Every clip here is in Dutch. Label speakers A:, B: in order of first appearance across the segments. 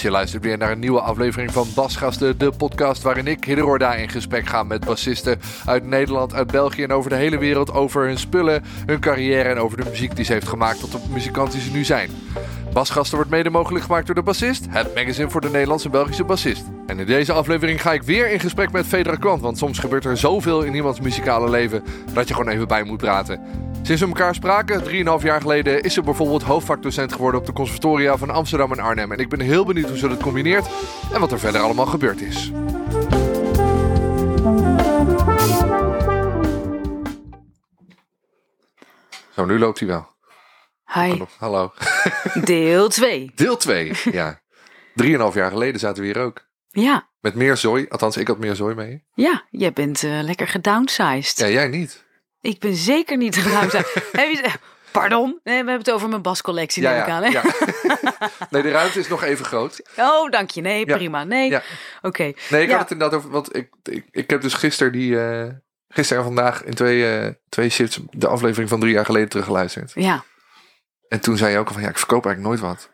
A: Je luistert weer naar een nieuwe aflevering van Basgasten, de podcast waarin ik, Hidde in gesprek ga met bassisten uit Nederland, uit België en over de hele wereld over hun spullen, hun carrière en over de muziek die ze heeft gemaakt tot de muzikant die ze nu zijn. Basgasten wordt mede mogelijk gemaakt door de Bassist, het magazine voor de Nederlandse Belgische bassist. En in deze aflevering ga ik weer in gesprek met Fedra Kwant, want soms gebeurt er zoveel in iemands muzikale leven dat je gewoon even bij moet praten. Sinds we elkaar spraken, 3,5 jaar geleden, is ze bijvoorbeeld hoofdvakdocent geworden op de conservatoria van Amsterdam en Arnhem. En ik ben heel benieuwd hoe ze dat combineert en wat er verder allemaal gebeurd is. Zo, nu loopt hij wel.
B: Hi.
A: Hallo.
B: Deel 2.
A: Deel 2, ja. Drieënhalf jaar geleden zaten we hier ook.
B: Ja,
A: Met meer zooi, althans ik had meer zooi mee.
B: ja, jij bent eh, lekker gedownsized.
A: Ja, jij niet.
B: Ik ben zeker niet je- Pardon? Nee, we hebben het over mijn bascollectie, aan. Hè?
A: ja. nee, de ruimte is nog even groot.
B: Oh, dank je. Nee,
A: Ja.
B: prima. Nee,
A: Ja.
B: oké.
A: Nee, ik
B: Ja.
A: had het inderdaad over, want ik, ik, ik heb dus gisteren die, eh, gisteren en vandaag in twee, eh, twee shifts de aflevering van drie jaar geleden teruggeluisterd.
B: Ja,
A: En toen zei je ook al van, ja, ik verkoop eigenlijk nooit wat.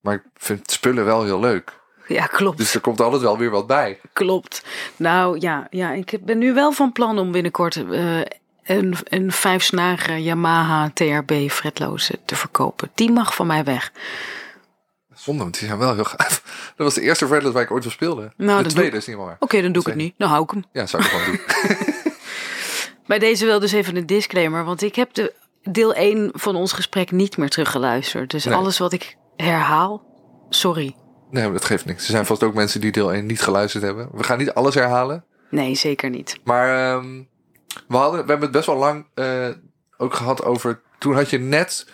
A: Maar ik vind spullen wel heel leuk.
B: ja, klopt.
A: Dus er komt altijd wel weer wat bij.
B: Klopt. Nou ja, ja, ik ben nu wel van plan om binnenkort eh, een, een vijfsnaren Yamaha TRB fretloze te verkopen. Die mag van mij weg.
A: Zonde, want die zijn wel heel gaaf. Dat was de eerste Redlet waar ik ooit van speelde.
B: Nou,
A: de
B: dat
A: tweede is niet meer waar.
B: Oké, dan doe ik het niet. Dan hou ik hem.
A: Ja, zou ik gewoon doen.
B: Bij deze wel dus even een disclaimer, want ik heb de deel 1 van ons gesprek niet meer teruggeluisterd. Dus
A: Nee.
B: alles wat ik herhaal, sorry.
A: Nee, maar dat geeft niks. Er zijn vast ook mensen die deel 1 niet geluisterd hebben. We gaan niet alles herhalen.
B: Nee, zeker niet.
A: Maar ehm, we, hadden, we hebben het best wel lang eh, ook gehad over... Toen had je net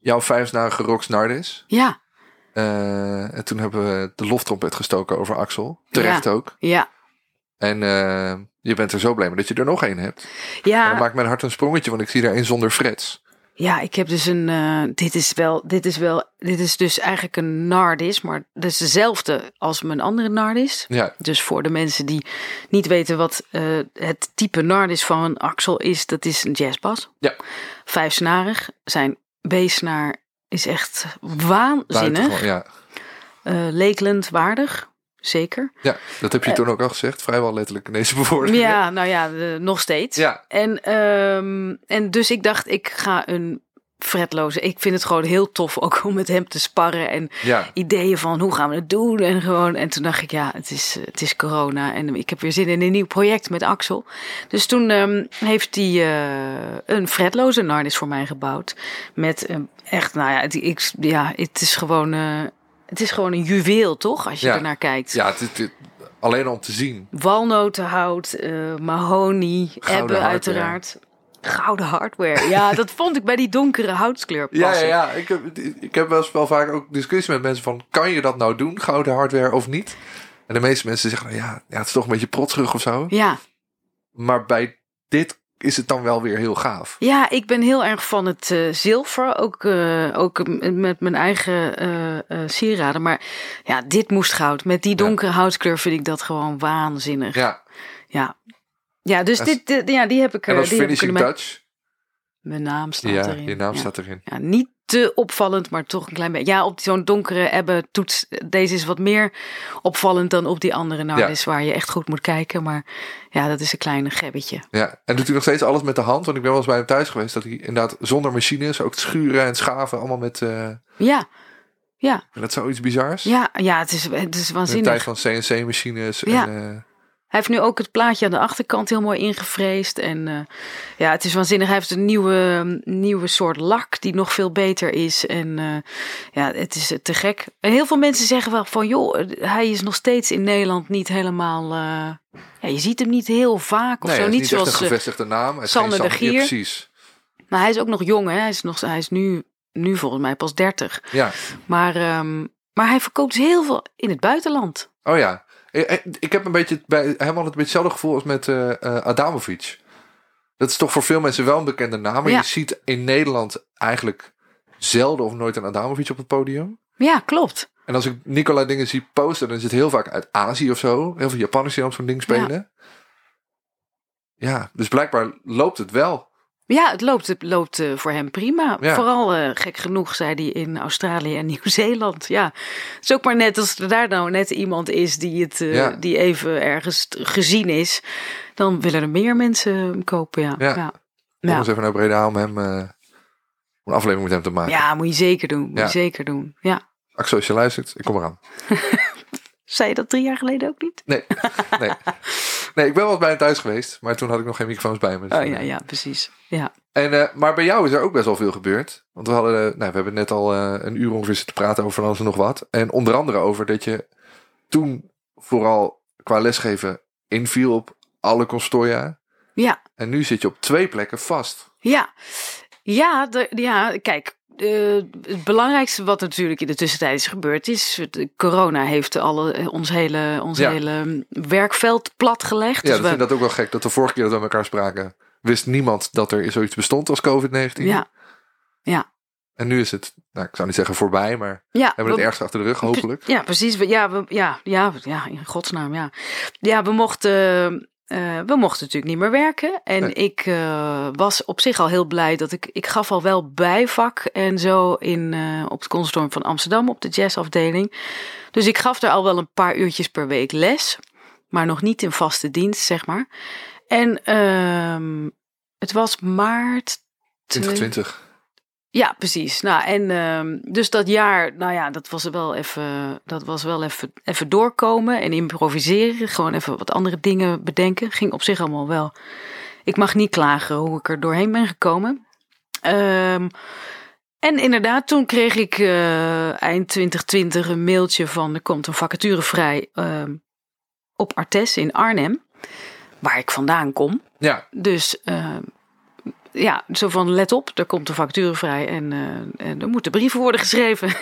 A: jouw vijfsnarige Rox Nardis.
B: Ja,
A: Eh, en toen hebben we de loftrompet gestoken over Axel. Terecht
B: Ja.
A: ook.
B: ja,
A: En eh, je bent er zo blij mee dat je er nog één hebt.
B: Ja.
A: dan maakt mijn hart een sprongetje, want ik zie er één zonder frets.
B: Ja, ik heb dus een. eh, dit is wel. Dit is wel. Dit is dus eigenlijk een Nardis, maar dat is dezelfde als mijn andere Nardis.
A: Ja,
B: Dus voor de mensen die niet weten wat eh, het type Nardis van een Axel is, dat is een jazzbas.
A: Ja.
B: Vijfsnarig. Zijn B-snaar is echt waanzinnig.
A: ja.
B: Lakeland waardig, zeker.
A: ja, dat heb je toen ook al gezegd. Vrijwel letterlijk in deze bewoordingen.
B: Ja, nou ja, eh, nog steeds.
A: Ja.
B: En, ehm, en dus ik dacht, ik ga een fretloze. Ik vind het gewoon heel tof ook om met hem te sparren en
A: Ja,
B: ideeën van hoe gaan we het doen en gewoon. En toen dacht ik, ja, het is, het is corona en ik heb weer zin in een nieuw project met Axel. Dus toen ehm, heeft hij eh, een fretloze Nardis voor mij gebouwd met een echt, nou ja, het, ik, ja, het is gewoon. eh, het is gewoon een juweel, toch? Als je
A: Ja.
B: ernaar kijkt.
A: ja het, het- het- alleen om te zien.
B: Walnotenhout, eh mahonie, ebbe
A: hardware.
B: uiteraard. Gouden hardware. Ja, dat vond ik bij die donkere houtskleur
A: Ja, ja,
B: passen.
A: ja. Ik heb, ik heb wel wel vaak ook discussie met mensen van... kan je dat nou doen, gouden hardware of niet? En de meeste mensen zeggen, nou ja, ja het is toch een beetje protserig of zo.
B: Ja.
A: Maar bij dit is het dan wel weer heel gaaf.
B: Ja, ik ben heel erg van het eh, zilver. Ook, eh, ook met mijn eigen eh, sieraden. Maar ja, dit moest goud. Met die donkere houtskleur vind ik dat gewoon waanzinnig. Ja.
A: Ja,
B: Ja, dus dit, dit- ja, die heb ik
A: en als
B: die
A: finishing touch.
B: Mijn naam staat
A: Ja,
B: erin.
A: je naam
B: Ja.
A: staat erin.
B: Ja, niet te opvallend, maar toch een klein beetje. Ja, op zo'n donkere ebbe toets. Deze is wat meer opvallend dan op die andere Nardis, waar je echt goed moet kijken. Maar ja, dat is een kleine gebbetje.
A: Ja, en doet hij nog steeds alles met de hand? Want ik ben wel eens bij hem thuis geweest... dat hij inderdaad zonder machines, ook schuren en schaven... allemaal met... eh
B: Ja, ja,
A: en dat zoiets bizars.
B: ja, ja het, is, het is
A: In de tijd
B: waanzinnig.
A: van CNC-machines.
B: Ja.
A: En, eh,
B: Hij heeft nu ook het plaatje aan de achterkant heel mooi ingevreesd. En eh, ja, het is waanzinnig. Hij heeft een nieuwe, nieuwe soort lak die nog veel beter is. En eh, ja, het is te gek. En heel veel mensen zeggen wel van, joh, hij is nog steeds in Nederland niet helemaal... eh, ja, je ziet hem niet heel vaak of
A: nee,
B: zo. Niet
A: niet
B: zoals...
A: een gevestigde naam. Hij is
B: Sander de Gier.
A: precies.
B: maar hij is ook nog jong, hè. Hij is, nog, hij is nu, nu volgens mij pas 30.
A: Ja.
B: Maar, ehm, maar hij verkoopt dus heel veel in het buitenland.
A: Oh ja. Ik, ik heb een beetje bij helemaal het beetje hetzelfde gevoel als met eh eh, Adamovic. Dat is toch voor veel mensen wel een bekende naam. Maar
B: Ja.
A: je ziet in Nederland eigenlijk zelden of nooit een Adamovic op het podium.
B: Ja, klopt.
A: En als ik Nicola dingen zie posten, dan is het heel vaak uit Azië of zo. Heel veel Japanners die aan zo'n ding spelen. Ja. dus blijkbaar loopt het wel.
B: Ja, het loopt, het loopt eh, voor hem prima.
A: Ja.
B: Vooral eh, gek genoeg, zei hij in Australië en Nieuw-Zeeland. Ja, het is ook maar net als er daar nou net iemand is die, het, eh,
A: Ja.
B: die even ergens gezien is. Dan willen er meer mensen hem kopen, ja.
A: Ja.
B: ja.
A: Kom eens even naar Breda om hem... een aflevering met hem te maken.
B: Ja, moet je zeker doen. Moet je zeker doen. Ja.
A: Axel, als je luistert, ik kom eraan.
B: Zei je dat drie jaar geleden ook niet?
A: Nee, nee. nee, ik ben wel eens bij hem thuis geweest, maar toen had ik nog geen microfoons bij me. dus,
B: Oh
A: eh,
B: ja, ja, precies. Ja.
A: En, eh, maar bij jou is er ook best wel veel gebeurd. Want we, hadden, eh, nou, we hebben net al een uur ongeveer zitten praten over van alles en nog wat. En onder andere over dat je toen vooral qua lesgeven inviel op alle constoria.
B: Ja.
A: En nu zit je op twee plekken vast.
B: Ja, ja, de, ja kijk. Eh, het belangrijkste wat natuurlijk in de tussentijd is gebeurd is, de corona heeft alle, ons hele, ons
A: Ja.
B: hele werkveld platgelegd.
A: Ja,
B: Dus
A: dat
B: we-
A: vind ik dat ook wel gek. Dat de vorige keer dat we met elkaar spraken, wist niemand dat er zoiets bestond als COVID-19.
B: ja,
A: En nu is het, nou, ik zou niet zeggen voorbij, maar we
B: ja,
A: hebben het ergste achter de rug, hopelijk.
B: Ja, precies. Ja, we, ja, ja, ja, in godsnaam, ja. Ja, we mochten, eh, we mochten natuurlijk niet meer werken. En
A: Nee.
B: ik eh, was op zich al heel blij dat ik, ik gaf al wel bijvak en zo in, eh, op het conservatorium van Amsterdam op de jazzafdeling. Dus ik gaf daar al wel een paar uurtjes per week les, maar nog niet in vaste dienst, zeg maar. En ehm, het was maart
A: 2020.
B: Ja, precies. Nou, en ehm, dus dat jaar, nou ja, dat was wel even, dat was wel even, even doorkomen en improviseren. Gewoon even wat andere dingen bedenken. Ging op zich allemaal wel. Ik mag niet klagen hoe ik er doorheen ben gekomen. Ehm, en inderdaad, toen kreeg ik eh, eind 2020 een mailtje van er komt een vacature vrij ehm, op Artes in Arnhem, waar ik vandaan kom.
A: Ja,
B: Dus ja, zo van let op, er komt een factuur vrij en, eh, en er moeten brieven worden geschreven.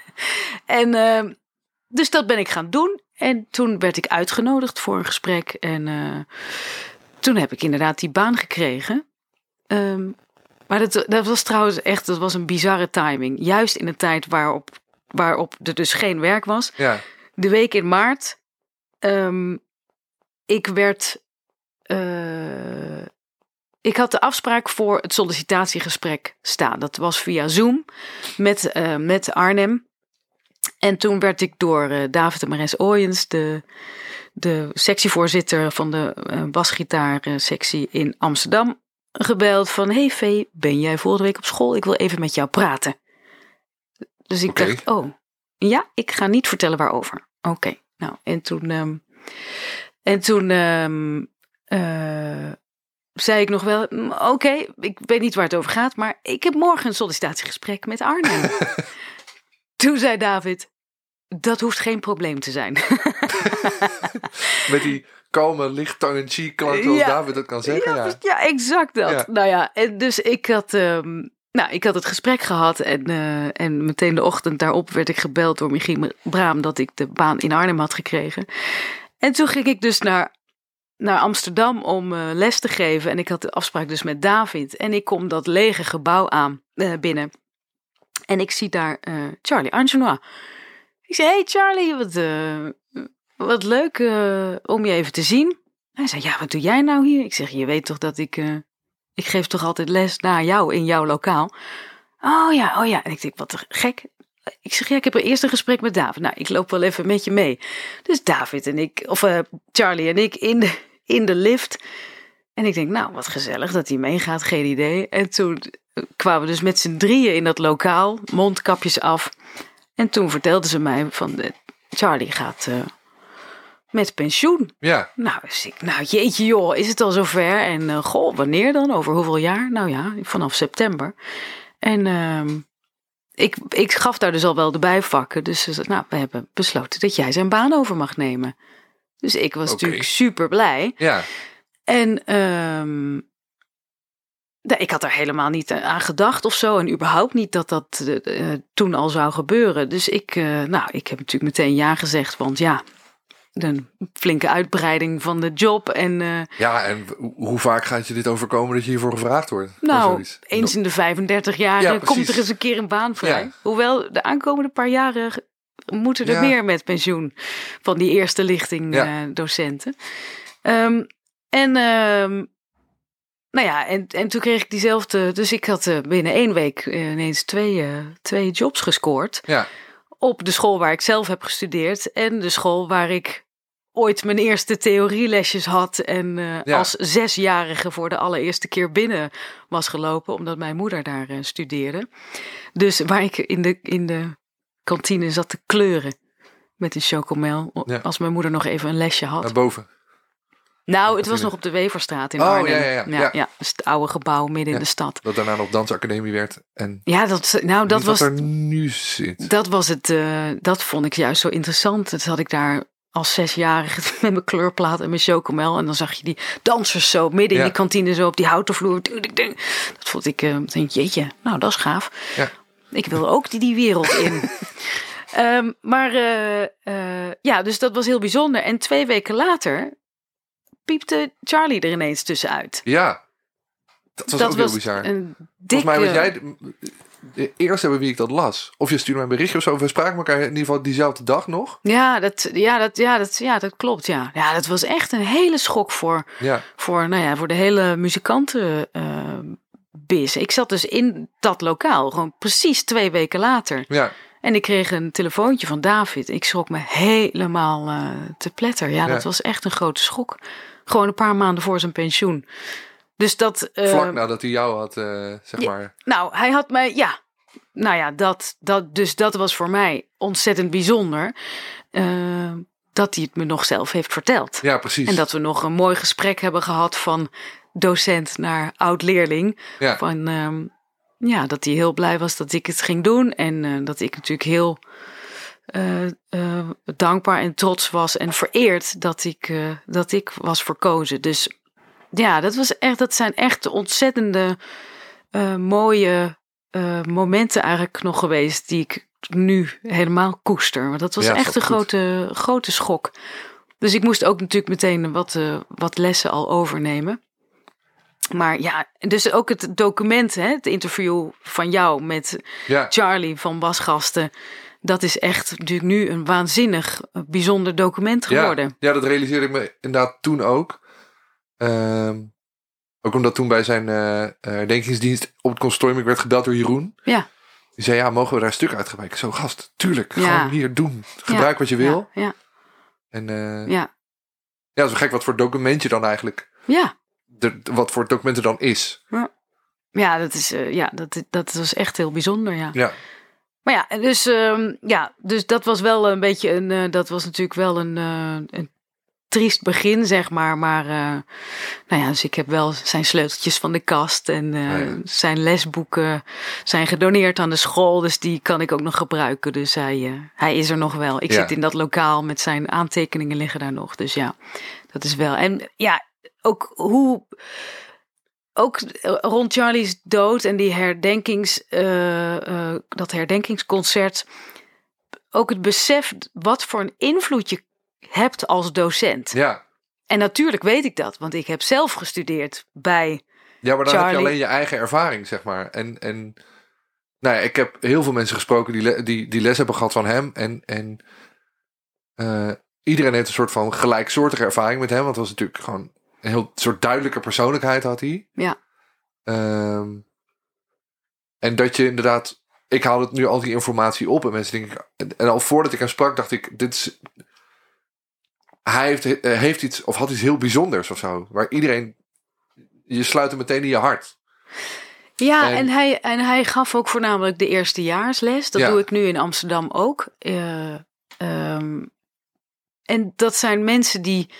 B: en eh, dus dat ben ik gaan doen. En toen werd ik uitgenodigd voor een gesprek. En eh, toen heb ik inderdaad die baan gekregen. Ehm, maar dat, dat was trouwens echt, dat was een bizarre timing. Juist in een tijd waarop, waarop er dus geen werk was
A: ja.
B: de week in maart. ehm, ik werd. Ik had de afspraak voor het sollicitatiegesprek staan. Dat was via Zoom met, eh, met Arnhem. En toen werd ik door eh, David en Mares Ooyens, de, de sectievoorzitter van de eh basgitaarsectie in Amsterdam, gebeld van... Hey Vee, ben jij volgende week op school? Ik wil even met jou praten. Dus ik dacht, oh, ja, ik ga niet vertellen waarover. Oké, nou, en toen... ehm, en toen ehm, eh, zei ik nog wel, "Mm, oké, ik weet niet waar het over gaat, maar ik heb morgen een sollicitatiegesprek met Arnhem. toen zei David, dat hoeft geen probleem te zijn.
A: Met die kalme, licht tongue in cheek klank zoals
B: Ja.
A: David dat kan zeggen.
B: ja,
A: Ja,
B: ja, exact dat.
A: Ja.
B: Nou ja, en dus ik had, ehm, nou, ik had het gesprek gehad en, eh, en meteen de ochtend daarop werd ik gebeld door Michiel Braam dat ik de baan in Arnhem had gekregen. En toen ging ik dus naar, naar Amsterdam om eh, les te geven en ik had de afspraak dus met David en ik kom dat lege gebouw aan eh, binnen. En ik zie daar eh, Charlie Angenois. Ik zei, hey Charlie, wat, wat leuk om je even te zien. Hij zei, ja, wat doe jij nou hier? Ik zeg, je weet toch dat ik... ik geef toch altijd les naar jou in jouw lokaal? Oh ja, oh ja. En ik denk, wat gek. Ik zeg, ja, ik heb er eerst een gesprek met David. Nou, ik loop wel even met je mee. Dus David en ik, of eh, Charlie en ik in de, in de lift. En ik denk, nou, wat gezellig dat hij meegaat, geen idee. En toen kwamen we dus met z'n drieën in dat lokaal, mondkapjes af. En toen vertelde ze mij van, eh, Charlie gaat eh, met pensioen.
A: ja.
B: Nou, dus ik, nou jeetje joh, is het al zover? En eh, goh, wanneer dan? Over hoeveel jaar? Nou ja, vanaf september. En ehm, ik, ik gaf daar dus al wel de bijvakken. Dus ze zei, nou, we hebben besloten dat jij zijn baan over mag nemen. Dus ik was natuurlijk super blij.
A: ja.
B: En nou, ik had er helemaal niet aan gedacht of zo. En überhaupt niet dat dat eh, toen al zou gebeuren. Dus ik, eh, nou, ik heb natuurlijk meteen ja gezegd. Want ja, een flinke uitbreiding van de job. En eh,
A: Ja, en hoe- vaak gaat je dit overkomen dat je hiervoor gevraagd wordt?
B: Nou, eens in de 35 jaar
A: Ja,
B: komt er eens een keer een baan vrij.
A: Ja.
B: Hoewel de aankomende paar jaren moeten er
A: Ja.
B: meer met pensioen van die eerste lichting eh, docenten. Ehm, en, ehm, nou ja, en, en toen kreeg ik diezelfde. Dus ik had eh, binnen één week ineens twee, twee jobs gescoord.
A: Ja,
B: Op de school waar ik zelf heb gestudeerd. En de school waar ik ooit mijn eerste theorielesjes had. En eh,
A: Ja.
B: als zesjarige voor de allereerste keer binnen was gelopen. Omdat mijn moeder daar eh, studeerde. Dus waar ik in de, in de kantine zat te kleuren. Met een chocomel.
A: Ja.
B: Als mijn moeder nog even een lesje had.
A: naar boven.
B: Nou, het was nog op de Weverstraat in
A: Oh,
B: Arnhem.
A: ja, ja, ja. Ja.
B: dus het oude gebouw midden in de stad.
A: Dat daarna nog dansacademie werd. En
B: Ja, dat, nou, dat was,
A: wat er nu zit.
B: dat was het. eh, dat vond ik juist zo interessant. Dat had ik daar als zesjarige met mijn kleurplaat en mijn chocomel. En dan zag je die dansers zo midden
A: Ja.
B: in die kantine, zo op die houten vloer. Dat vond ik, denk, jeetje, nou, dat is gaaf.
A: Ja.
B: Ik wil ook die, die wereld in. Ehm, maar eh, ja, dus dat was heel bijzonder. En twee weken later piepte Charlie er ineens tussenuit.
A: Ja, dat was
B: dat
A: ook
B: was
A: heel bizar.
B: een dikke...
A: Volgens mij was jij de, eerste hebben wie ik dat las. Of je stuurde mij een berichtje of zo. We spraken elkaar in ieder geval diezelfde dag nog.
B: Ja, dat, ja, dat, ja, dat, ja, dat klopt. Ja. ja, dat was echt een hele schok voor,
A: Ja,
B: voor, nou ja, voor de hele muzikanten. eh biz. Ik zat dus in dat lokaal, gewoon precies twee weken later.
A: ja,
B: En ik kreeg een telefoontje van David. Ik schrok me helemaal eh, te pletter. Ja,
A: Ja.
B: dat was echt een grote schok. Gewoon een paar maanden voor zijn pensioen. Dus dat. eh,
A: vlak nadat hij jou had, eh, zeg
B: ja.
A: maar.
B: Nou, hij had mij, ja. Nou ja, dat, dat, dus dat was voor mij ontzettend bijzonder. dat hij het me nog zelf heeft verteld.
A: Ja, precies.
B: En dat we nog een mooi gesprek hebben gehad van docent naar oud-leerling.
A: ja.
B: Van, ehm, ja, dat hij heel blij was dat ik het ging doen. En eh, dat ik natuurlijk heel eh, eh, dankbaar en trots was en vereerd dat ik, dat ik was verkozen. Dus ja, dat, was echt, dat zijn echt ontzettende mooie momenten eigenlijk nog geweest die ik nu helemaal koester. Want dat was
A: Ja,
B: echt
A: dat
B: een
A: goed.
B: grote, grote schok. Dus ik moest ook natuurlijk meteen wat, wat lessen al overnemen. Maar ja, dus ook het document, hè, het interview van jou met
A: ja.
B: Charlie van Wasgasten. Dat is echt natuurlijk nu een waanzinnig eh, bijzonder document geworden.
A: Ja, ja, dat realiseerde ik me inderdaad toen ook. Ehm, ook omdat toen bij zijn eh, herdenkingsdienst op het consortium ik werd gebeld door Jeroen.
B: Ja.
A: Die zei, ja, mogen we daar een stuk uit gebruiken? Zo, gast, tuurlijk.
B: Ja.
A: Gewoon hier doen. Gebruik wat je wil.
B: Ja,
A: En eh, ja.
B: ja,
A: ja, wel gek wat voor document je dan eigenlijk...
B: ja.
A: De, wat voor document er dan is.
B: Ja, dat, is, eh, ja dat, dat was echt heel bijzonder, ja.
A: Ja,
B: Maar ja, dus, ehm, ja, dus dat was wel een beetje een, eh, dat was natuurlijk wel een, eh, een triest begin, zeg maar. Maar, nou ja, dus ik heb wel zijn sleuteltjes van de kast en
A: Ah, ja.
B: zijn lesboeken zijn gedoneerd aan de school. Dus die kan ik ook nog gebruiken. Dus hij, hij is er nog wel. Ik
A: Ja.
B: zit in dat lokaal met zijn aantekeningen liggen daar nog. Dus ja, dat is wel. En ja, ook hoe ook rond Charlie's dood en die herdenkings, eh, eh, dat herdenkingsconcert. Ook het besef wat voor een invloed je hebt als docent.
A: ja.
B: En natuurlijk weet ik dat, want ik heb zelf gestudeerd bij.
A: Ja, maar dan heb je alleen je eigen ervaring, zeg maar. En, en nou ja, ik heb heel veel mensen gesproken die, die les hebben gehad van hem. En, en eh, iedereen heeft een soort van gelijksoortige ervaring met hem. Want het was natuurlijk gewoon een heel soort duidelijke persoonlijkheid had hij.
B: Ja.
A: Ehm, en dat je inderdaad... Ik haal het nu al die informatie op en mensen denken... En al voordat ik hem sprak dacht ik... Dit is, hij heeft, eh, heeft iets of had iets heel bijzonders of zo. Waar iedereen... Je sluit hem meteen in je hart.
B: Ja,
A: En-
B: en, hij, en hij gaf ook voornamelijk de eerstejaarsles. Dat
A: Ja.
B: doe ik nu in Amsterdam ook. Eh, ehm, en dat zijn mensen die.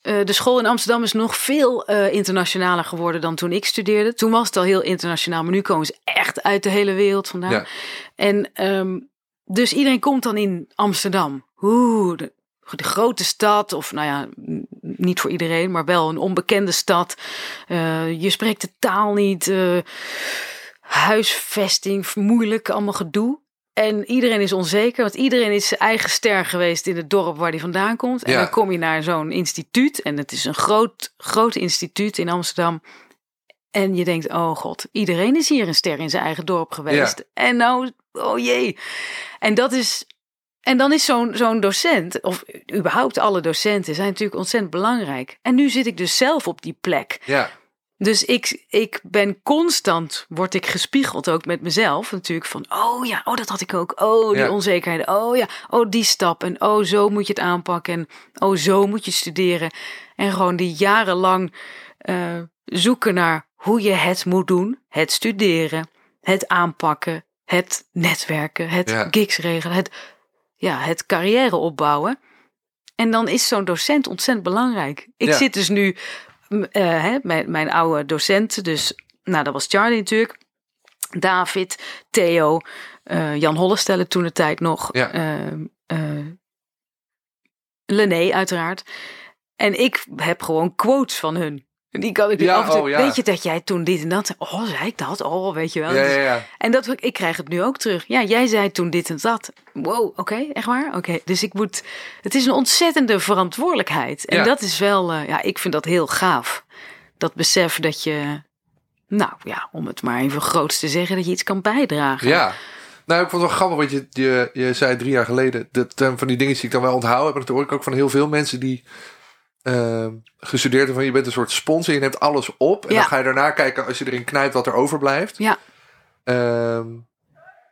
B: Eh, de school in Amsterdam is nog veel eh, internationaler geworden dan toen ik studeerde. Toen was het al heel internationaal, maar nu komen ze echt uit de hele wereld vandaan.
A: Ja.
B: En ehm, dus iedereen komt dan in Amsterdam. Oeh, de, de grote stad, of nou ja, niet voor iedereen, maar wel een onbekende stad. Eh, je spreekt de taal niet. huisvesting, moeilijk, allemaal gedoe. En iedereen is onzeker, want iedereen is zijn eigen ster geweest in het dorp waar hij vandaan komt. En
A: Ja.
B: dan kom je naar zo'n instituut. En het is een groot, groot instituut in Amsterdam. En je denkt, oh god, iedereen is hier een ster in zijn eigen dorp geweest. En nou, oh jee. En dat is. En dan is zo'n zo'n docent, of überhaupt alle docenten, zijn natuurlijk ontzettend belangrijk. En nu zit ik dus zelf op die plek.
A: Ja,
B: Dus ik, ik ben constant, word ik gespiegeld ook met mezelf natuurlijk van, oh ja, oh dat had ik ook, oh die
A: Ja.
B: onzekerheid, oh ja, oh die stap en oh zo moet je het aanpakken en oh zo moet je studeren. En gewoon die jarenlang eh, zoeken naar hoe je het moet doen, het studeren, het aanpakken, het netwerken, het
A: Ja.
B: gigs regelen, het, ja, het carrière opbouwen. En dan is zo'n docent ontzettend belangrijk. Ik
A: Ja.
B: zit dus nu, hè, mijn, mijn oude docenten, dus, nou dat was Charlie natuurlijk, David, Theo, eh, Jan Hollestelle toen de tijd nog,
A: Ja.
B: eh, eh, Lené uiteraard. En ik heb gewoon quotes van hun. En Die kan ik nu
A: Ja, oh, ja.
B: weet je dat jij toen dit en dat, oh zei ik dat, oh weet je wel.
A: Ja,
B: Dus-
A: ja,
B: en dat, ik krijg het nu ook terug. Ja, jij zei toen dit en dat. Wow, oké, echt waar? Oké, dus ik moet. Het is een ontzettende verantwoordelijkheid. En dat is wel, eh, ja, ik vind dat heel gaaf. Dat besef dat je, nou ja, om het maar even groots te zeggen, dat je iets kan bijdragen.
A: Ja. Nou, ik vond het wel grappig, want je, je, je zei drie jaar geleden... dat eh, van die dingen die ik dan wel onthouden heb... en dat hoor ik ook van heel veel mensen die eh, gestudeerd van je bent een soort spons en je neemt alles op... en
B: Ja.
A: dan ga je daarna kijken als je erin knijpt wat er overblijft.
B: Ja,
A: Ehm,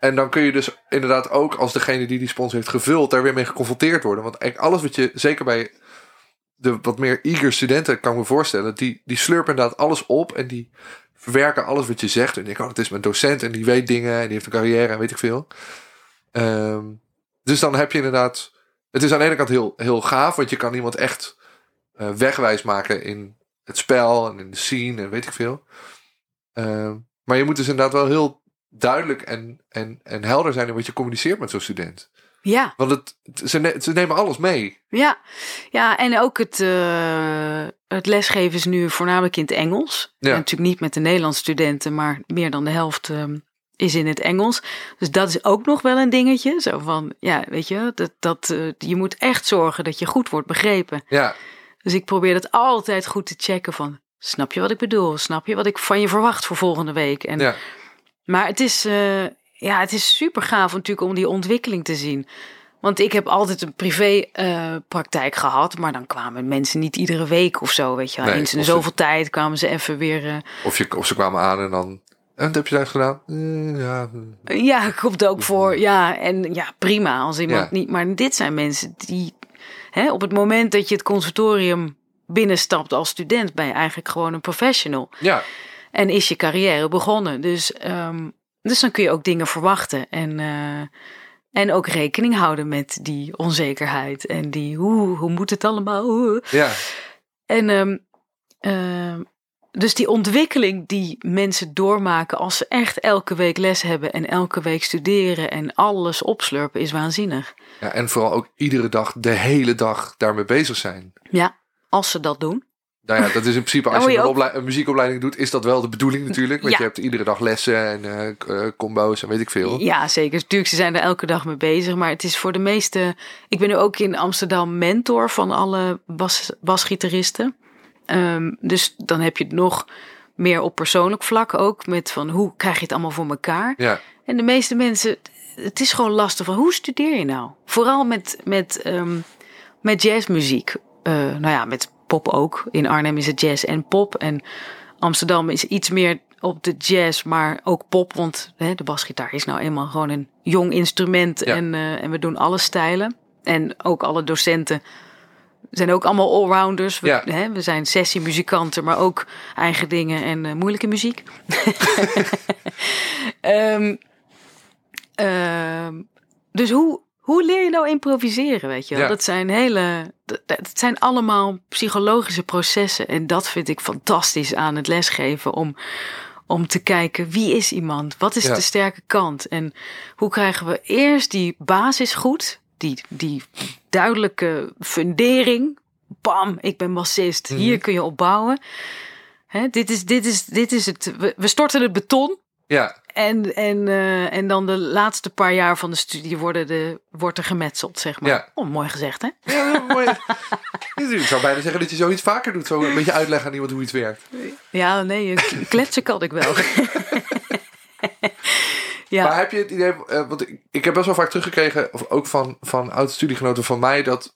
A: en dan kun je dus inderdaad ook als degene die die spons heeft gevuld... daar weer mee geconfronteerd worden. Want eigenlijk alles wat je, zeker bij de wat meer eager studenten... kan ik me voorstellen, die, die slurpen inderdaad alles op... en die verwerken alles wat je zegt. En denken, oh, het is mijn docent en die weet dingen... en die heeft een carrière en weet ik veel. Ehm, dus dan heb je inderdaad... Het is aan de ene kant heel, heel gaaf... want je kan iemand echt eh, wegwijs maken in het spel... en in de scene en weet ik veel. Ehm, maar je moet dus inderdaad wel heel duidelijk en, en, en helder zijn in wat je communiceert met zo'n student.
B: ja,
A: Want het, ze, ne- ze nemen alles mee.
B: ja. Ja, en ook het, eh, het lesgeven is nu voornamelijk in het Engels.
A: Ja.
B: En natuurlijk niet met de Nederlandse studenten, maar meer dan de helft ehm, is in het Engels. Dus dat is ook nog wel een dingetje. Zo van, ja, weet je, dat, dat, eh, je moet echt zorgen dat je goed wordt begrepen.
A: Ja,
B: Dus ik probeer dat altijd goed te checken van, snap je wat ik bedoel? Snap je wat ik van je verwacht voor volgende week? En,
A: ja,
B: Maar het is, eh, ja, het is super gaaf natuurlijk om die ontwikkeling te zien. Want ik heb altijd een privé eh, praktijk gehad, maar dan kwamen mensen niet iedere week of zo, weet je wel.
A: Nee,
B: Eens in
A: ze-
B: zoveel tijd kwamen ze even weer... eh,
A: of, je, of ze kwamen aan en dan... En wat heb je daar gedaan? Ja,
B: Ja, komt ook voor. Ja, en ja, prima als iemand
A: Ja.
B: niet. Maar dit zijn mensen die op het moment dat je het conservatorium binnenstapt als student, ben je eigenlijk gewoon een professional.
A: ja,
B: En is je carrière begonnen. Dus, ehm, dus dan kun je ook dingen verwachten. En, eh, en ook rekening houden met die onzekerheid. En die hoe, hoe moet het allemaal? Hoe?
A: ja,
B: En ehm, dus die ontwikkeling die mensen doormaken als ze echt elke week les hebben en elke week studeren en alles opslurpen is waanzinnig.
A: ja. En vooral ook iedere dag, de hele dag daarmee bezig zijn.
B: Ja, als ze dat doen.
A: Nou ja, dat is in principe, als je, een, muziekopleiding doet, is dat wel de bedoeling natuurlijk. Want
B: Ja.
A: je hebt iedere dag lessen en eh, eh, combo's en weet ik veel.
B: Ja, zeker. Natuurlijk, ze zijn er elke dag mee bezig. Maar het is voor de meeste. Ik ben nu ook in Amsterdam mentor van alle bas, basgitaristen. Ehm, dus dan heb je het nog meer op persoonlijk vlak ook. Met van hoe krijg je het allemaal voor elkaar?
A: Ja,
B: En de meeste mensen, het is gewoon lastig van hoe studeer je nou? Vooral met, met, ehm, met jazzmuziek. Eh, nou ja, met pop ook. In Arnhem is het jazz en pop. En Amsterdam is iets meer op de jazz, maar ook pop. Want hè, de basgitaar is nou eenmaal gewoon een jong instrument.
A: Ja.
B: En, eh, en we doen alle stijlen. En ook alle docenten zijn ook allemaal allrounders. We,
A: Ja.
B: hè, we zijn sessiemuzikanten, maar ook eigen dingen en eh, moeilijke muziek. Ehm, ehm, dus hoe, hoe leer je nou improviseren, weet je wel?
A: Ja.
B: Dat zijn hele... Dat, dat zijn allemaal psychologische processen. En dat vind ik fantastisch aan het lesgeven. Om, om te kijken, wie is iemand? Wat is
A: Ja.
B: de sterke kant? En hoe krijgen we eerst die basis goed? Die, die duidelijke fundering. Bam, ik ben bassist.
A: Mhm.
B: Hier kun je op bouwen. Hè, dit, is, dit, is, dit is het. We, we storten het beton.
A: ja,
B: En, en, eh, en dan de laatste paar jaar van de studie worden de, wordt er gemetseld, zeg maar.
A: Ja.
B: Oh, mooi gezegd, hè?
A: ja mooi. Ik zou bijna zeggen dat je zoiets vaker doet. Zo een beetje uitleggen aan iemand hoe iets werkt.
B: Ja, nee, kletsen kan ik wel. ja,
A: Maar heb je het idee, eh, want ik, ik heb best wel vaak teruggekregen, of ook van, van oude studiegenoten van mij, dat,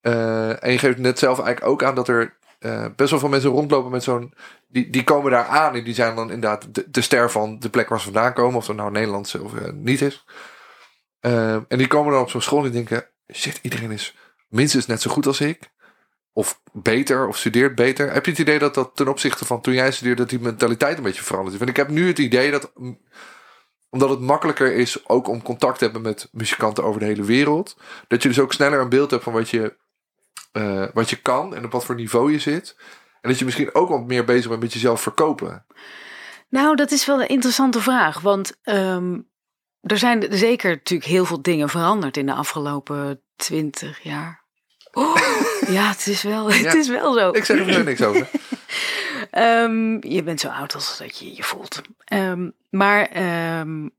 A: eh, en je geeft net zelf eigenlijk ook aan dat er eh, best wel veel mensen rondlopen met zo'n. Die, die komen daar aan en die zijn dan inderdaad de, ster van de plek waar ze vandaan komen. Of dat nou Nederlands of niet is. En die komen dan op zo'n school en die denken: shit, iedereen is minstens net zo goed als ik. Of beter, of studeert beter. Heb je het idee dat dat ten opzichte van toen jij studeerde, dat die mentaliteit een beetje veranderd is? Want ik heb nu het idee dat omdat het makkelijker is ook om contact te hebben met muzikanten over de hele wereld. Dat je dus ook sneller een beeld hebt van wat je, uh, wat je kan en op wat voor niveau je zit. En dat je misschien ook wat meer bezig bent met jezelf verkopen.
B: Nou, dat is wel een interessante vraag. Want um, er zijn zeker natuurlijk heel veel dingen veranderd in de afgelopen twintig jaar. Oh, ja, het is wel, het is wel zo.
A: Ik zeg er niks over.
B: um, je bent zo oud als dat je je voelt. Um, maar, um,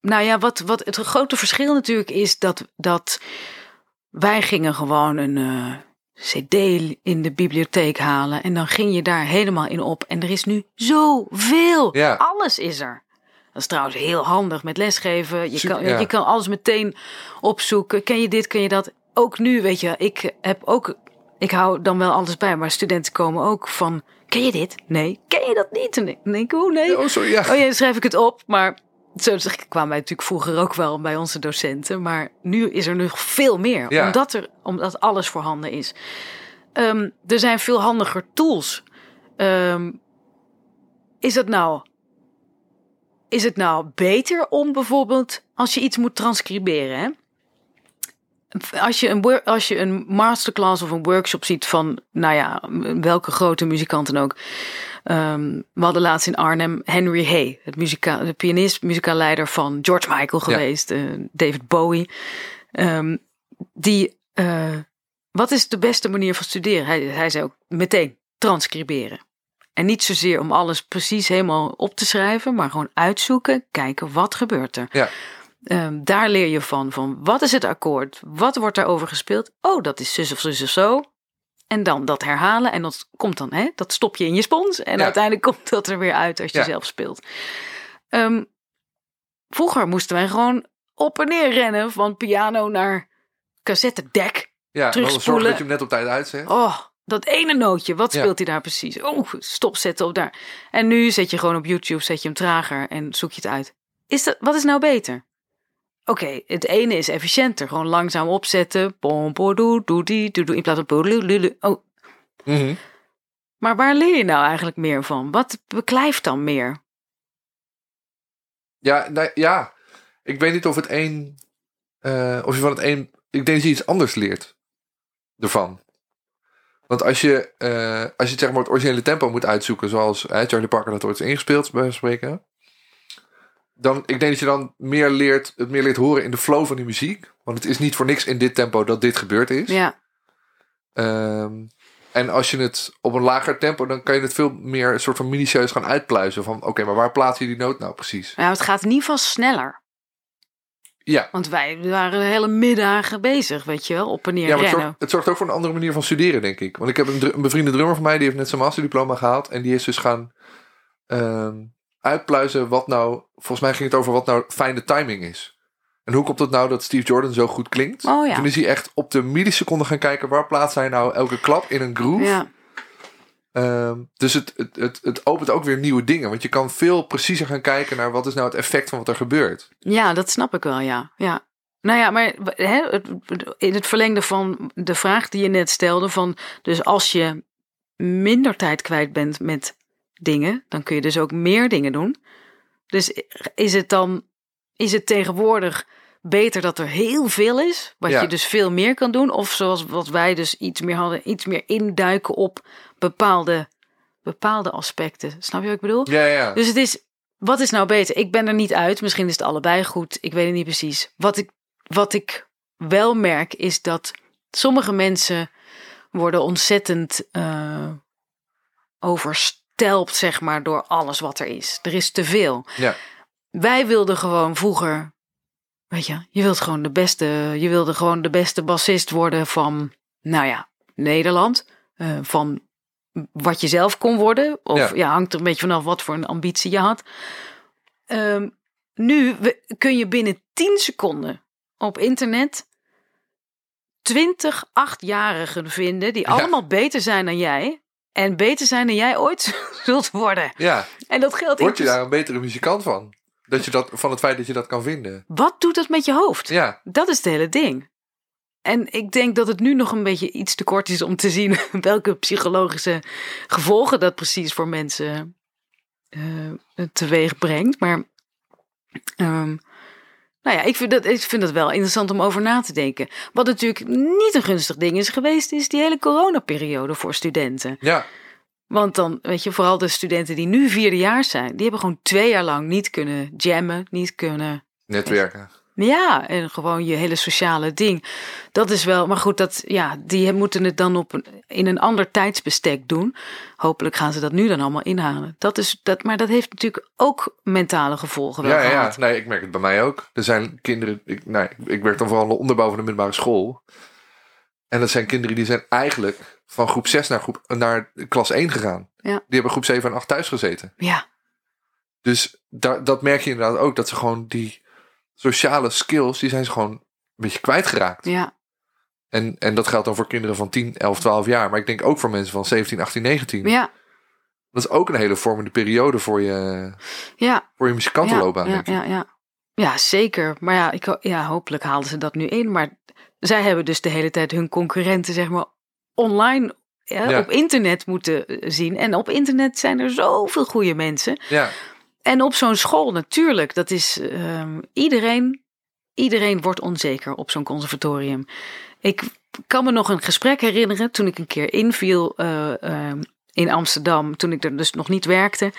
B: nou ja, wat, wat het grote verschil natuurlijk is dat, dat wij gingen gewoon een uh, CD in de bibliotheek halen. En dan ging je daar helemaal in op. En er is nu zoveel.
A: Ja.
B: Alles is er. Dat is trouwens heel handig met lesgeven. Je, kan, ja. je kan alles meteen opzoeken. Ken je dit, ken je dat? Ook nu, weet je, ik heb ook. Ik hou dan wel alles bij, maar studenten komen ook van. Ken je dit? Nee. Ken je dat niet? Nee. nee. Oh nee.
A: Oh, sorry, ja.
B: oh ja, dan schrijf ik het op. Maar zo kwamen wij natuurlijk vroeger ook wel bij onze docenten. Maar nu is er nog veel meer.
A: Ja.
B: Omdat, er, omdat alles voorhanden is. Um, er zijn veel handiger tools. Um, is het nou is het nou beter om bijvoorbeeld, als je iets moet transcriberen, hè? Als je, een, als je een masterclass of een workshop ziet van, nou ja, welke grote muzikant dan ook. Um, we hadden laatst in Arnhem Henry Hay, het muzika, de pianist, muzikaalleider van George Michael geweest, ja. uh, David Bowie. Um, die, uh, wat is de beste manier van studeren? Hij, hij zei ook meteen transcriberen. En niet zozeer om alles precies helemaal op te schrijven, maar gewoon uitzoeken, kijken wat gebeurt er.
A: Ja.
B: Um, daar leer je van, van wat is het akkoord? Wat wordt daarover gespeeld? Oh, dat is zus of zus of zo. En dan dat herhalen en dat komt dan, hè, dat stop je in je spons. En
A: Ja.
B: uiteindelijk komt dat er weer uit als je
A: Ja.
B: zelf speelt. Ehm, vroeger moesten wij gewoon op en neer rennen van piano naar cassettedek.
A: Ja,
B: Terugspoelen.
A: dat je hem net op tijd uitzet.
B: Oh, dat ene nootje, wat
A: Ja.
B: speelt hij daar precies? Oh, stop zetten op daar. En nu zet je gewoon op YouTube, zet je hem trager en zoek je het uit. Is dat, wat is nou beter? Oké, het ene is efficiënter. Gewoon langzaam opzetten. Doe, doe, die, doe, doe, in plaats van. Oh,
A: Mhm.
B: maar waar leer je nou eigenlijk meer van? Wat beklijft dan meer?
A: Ja, nou, ja, ik weet niet of het een. eh, of je van het een. Ik denk dat je iets anders leert. Ervan. Want als je, eh, als je het, zeg maar, het originele tempo moet uitzoeken, zoals hè, Charlie Parker dat ooit is ingespeeld, bij spreken. Dan, ik denk dat je dan meer leert, het meer leert horen in de flow van die muziek. Want het is niet voor niks in dit tempo dat dit gebeurd is.
B: Ja,
A: Ehm, en als je het op een lager tempo, dan kan je het veel meer een soort van minutieus gaan uitpluizen. Van oké, maar waar plaats je die noot nou precies?
B: nou, het gaat in ieder geval sneller.
A: Ja,
B: Want wij waren de hele middagen bezig, weet je wel, op en neer
A: Ja, maar het zorgt, het zorgt ook voor een andere manier van studeren, denk ik. Want ik heb een, een bevriende drummer van mij, die heeft net zijn masterdiploma gehaald. En die is dus gaan ehm, uitpluizen wat nou... Volgens mij ging het over wat nou fijne timing is. En hoe komt het nou dat Steve Jordan zo goed klinkt?
B: Oh ja.
A: Toen is hij echt op de milliseconde gaan kijken... waar plaatst hij nou elke klap in een groove?
B: Ja,
A: Ehm, dus het, het, het, het opent ook weer nieuwe dingen. Want je kan veel preciezer gaan kijken naar... wat is nou het effect van wat er gebeurt.
B: ja, dat snap ik wel, ja. ja. Nou ja, maar het- in het verlengde van de vraag die je net stelde, van dus als je minder tijd kwijt bent met dingen, dan kun je dus ook meer dingen doen. Dus is het dan, is het tegenwoordig beter dat er heel veel is, wat
A: Ja.
B: je dus veel meer kan doen, of zoals wat wij dus iets meer hadden, iets meer induiken op bepaalde, bepaalde aspecten. Snap je wat ik bedoel?
A: Ja, ja.
B: Dus het is, wat is nou beter? Ik ben er niet uit. Misschien is het allebei goed. Ik weet het niet precies. Wat ik, wat ik wel merk is dat sommige mensen worden ontzettend eh, overstelpt, zeg maar, door alles wat er is. Er is te veel.
A: ja.
B: Wij wilden gewoon vroeger, weet je, je wilt gewoon de beste, je wilde gewoon de beste bassist worden van, nou ja, Nederland. Eh, van wat je zelf kon worden. Of
A: Ja.
B: ja, hangt er een beetje vanaf wat voor een ambitie je had. Ehm, nu we- kun je binnen 10 seconden op internet twintig achtjarigen vinden die allemaal beter zijn dan jij. En beter zijn dan jij ooit zult worden.
A: Ja.
B: En dat geldt
A: Word je daar een betere muzikant van? Dat je dat, van het feit dat je dat kan vinden.
B: Wat doet dat met je hoofd?
A: Ja,
B: Dat is het hele ding. En ik denk dat het nu nog een beetje iets te kort is om te zien welke psychologische gevolgen dat precies voor mensen eh teweeg brengt. Maar ehm, nou ja, ik vind, dat, ik vind dat wel interessant om over na te denken. Wat natuurlijk niet een gunstig ding is geweest, is die hele coronaperiode voor studenten.
A: ja,
B: Want dan, weet je, vooral de studenten die nu vierdejaars zijn, die hebben gewoon twee jaar lang niet kunnen jammen, niet kunnen
A: netwerken.
B: Ja, en gewoon je hele sociale ding. Dat is wel, maar goed, dat, ja, die moeten het dan op een, in een ander tijdsbestek doen. Hopelijk gaan ze dat nu dan allemaal inhalen. Dat is, dat, maar dat heeft natuurlijk ook mentale gevolgen wel
A: Ja, ja,
B: gehad.
A: ja, nee, ik merk het bij mij ook. Er zijn kinderen, ik, nou, ik, werk dan vooral de onderbouw van de middelbare school. En dat zijn kinderen die zijn eigenlijk van groep 6 naar, groep, naar klas 1 gegaan.
B: Ja.
A: Die hebben groep 7 en 8 thuis gezeten.
B: Ja,
A: Dus da, dat merk je inderdaad ook, dat ze gewoon die sociale skills, die zijn ze gewoon een beetje kwijtgeraakt.
B: ja,
A: En, en dat geldt dan voor kinderen van 10, 11, 12 jaar. Maar ik denk ook voor mensen van 17, 18, 19.
B: ja,
A: Dat is ook een hele vormende periode voor je,
B: ja.
A: voor je muzikantenloopbaan.
B: ja,
A: ik.
B: ja, ja. ja, zeker. Maar ja, ik, ja, hopelijk haalden ze dat nu in. Maar zij hebben dus de hele tijd hun concurrenten, zeg maar, online ja,
A: Ja.
B: op internet moeten eh, zien. En op internet zijn er zoveel goede mensen.
A: Ja,
B: En op zo'n school natuurlijk, dat is ehm, iedereen, iedereen wordt onzeker op zo'n conservatorium. Ik kan me nog een gesprek herinneren toen ik een keer inviel eh, ehm, in Amsterdam, toen ik er dus nog niet werkte.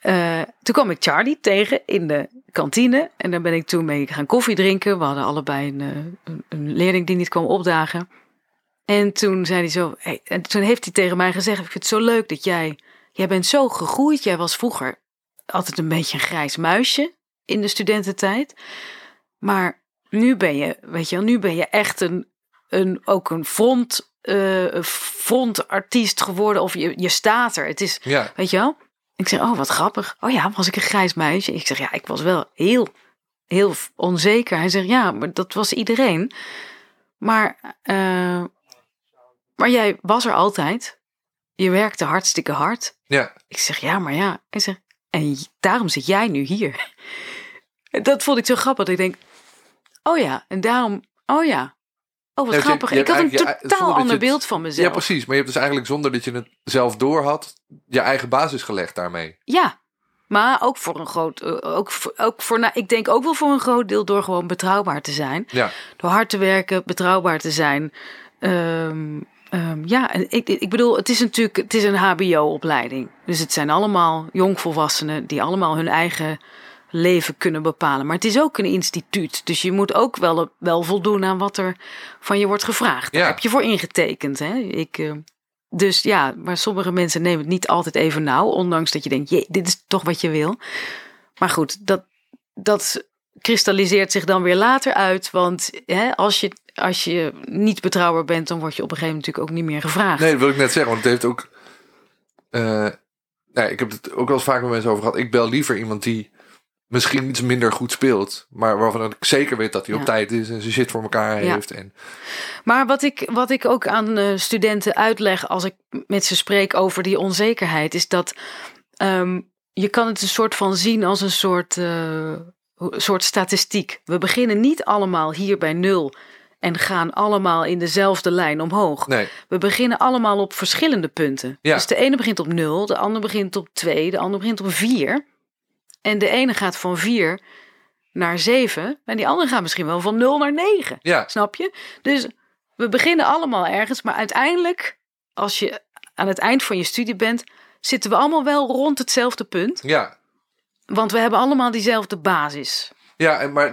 B: Eh, toen kwam ik Charlie tegen in de kantine en daar ben ik toen mee gaan koffie drinken. We hadden allebei een, eh, een, een leerling die niet kwam opdagen. En toen zei hij zo, hey, en toen heeft hij tegen mij gezegd: Ik vind het zo leuk dat jij, jij bent zo gegroeid. Jij was vroeger altijd een beetje een grijs muisje in de studententijd. Maar nu ben je, weet je wel, nu ben je echt een, een ook een front, eh, een frontartiest geworden. Of je, je staat er. Het is,
A: ja.
B: weet je wel. Ik zeg, oh wat grappig. Oh ja, was ik een grijs muisje? Ik zeg, ja, ik was wel heel, heel onzeker. Hij zegt, ja, maar dat was iedereen. Maar, eh, maar jij was er altijd. Je werkte hartstikke hard.
A: ja.
B: Ik zeg, ja, maar ja. Hij zegt, en daarom zit jij nu hier. Dat vond ik zo grappig. Dat ik denk, oh ja, en daarom, oh ja. Oh, wat
A: Ja,
B: grappig. ik had een totaal ander
A: het-
B: beeld van mezelf.
A: Ja, precies. Maar je hebt dus eigenlijk zonder dat je het zelf door had, je eigen basis gelegd daarmee.
B: Ja, maar ook voor een groot, eh, ook voor, ook voor, nou, ik denk ook wel voor een groot deel door gewoon betrouwbaar te zijn.
A: Ja,
B: Door hard te werken, betrouwbaar te zijn. Ehm, ehm, ja, en ik, ik bedoel, het is natuurlijk, het is een HBO-opleiding. Dus het zijn allemaal jongvolwassenen die allemaal hun eigen leven kunnen bepalen. Maar het is ook een instituut. Dus je moet ook wel, wel voldoen aan wat er van je wordt gevraagd. Daar
A: Ja.
B: heb je voor ingetekend. Hè? Ik, eh, dus ja, maar sommige mensen nemen het niet altijd even nauw. Ondanks dat je denkt, jee, dit is toch wat je wil. Maar goed, dat, dat kristalliseert zich dan weer later uit. Want hè, als, je, als je niet betrouwbaar bent, dan word je op een gegeven moment natuurlijk ook niet meer gevraagd.
A: nee, dat wil ik net zeggen, want het heeft ook. eh, nee, ik heb het ook wel eens vaak met mensen over gehad. Ik bel liever iemand die misschien iets minder goed speelt, maar waarvan ik zeker weet dat hij op tijd is en zijn shit voor elkaar
B: Ja.
A: heeft. En,
B: Maar wat ik, wat ik ook aan eh, studenten uitleg als ik met ze spreek over die onzekerheid, is dat ehm, je kan het een soort van zien als een soort, eh, soort statistiek. We beginnen niet allemaal hier bij nul en gaan allemaal in dezelfde lijn omhoog.
A: nee,
B: We beginnen allemaal op verschillende punten.
A: Ja.
B: Dus de ene begint op 0, de ander begint op 2, de ander begint op 4. En de ene gaat van 4 naar 7 en die andere gaat misschien wel van 0 naar 9.
A: ja,
B: Snap je? Dus we beginnen allemaal ergens, maar uiteindelijk, als je aan het eind van je studie bent, zitten we allemaal wel rond hetzelfde punt.
A: ja.
B: Want we hebben allemaal diezelfde basis.
A: Ja, en, maar,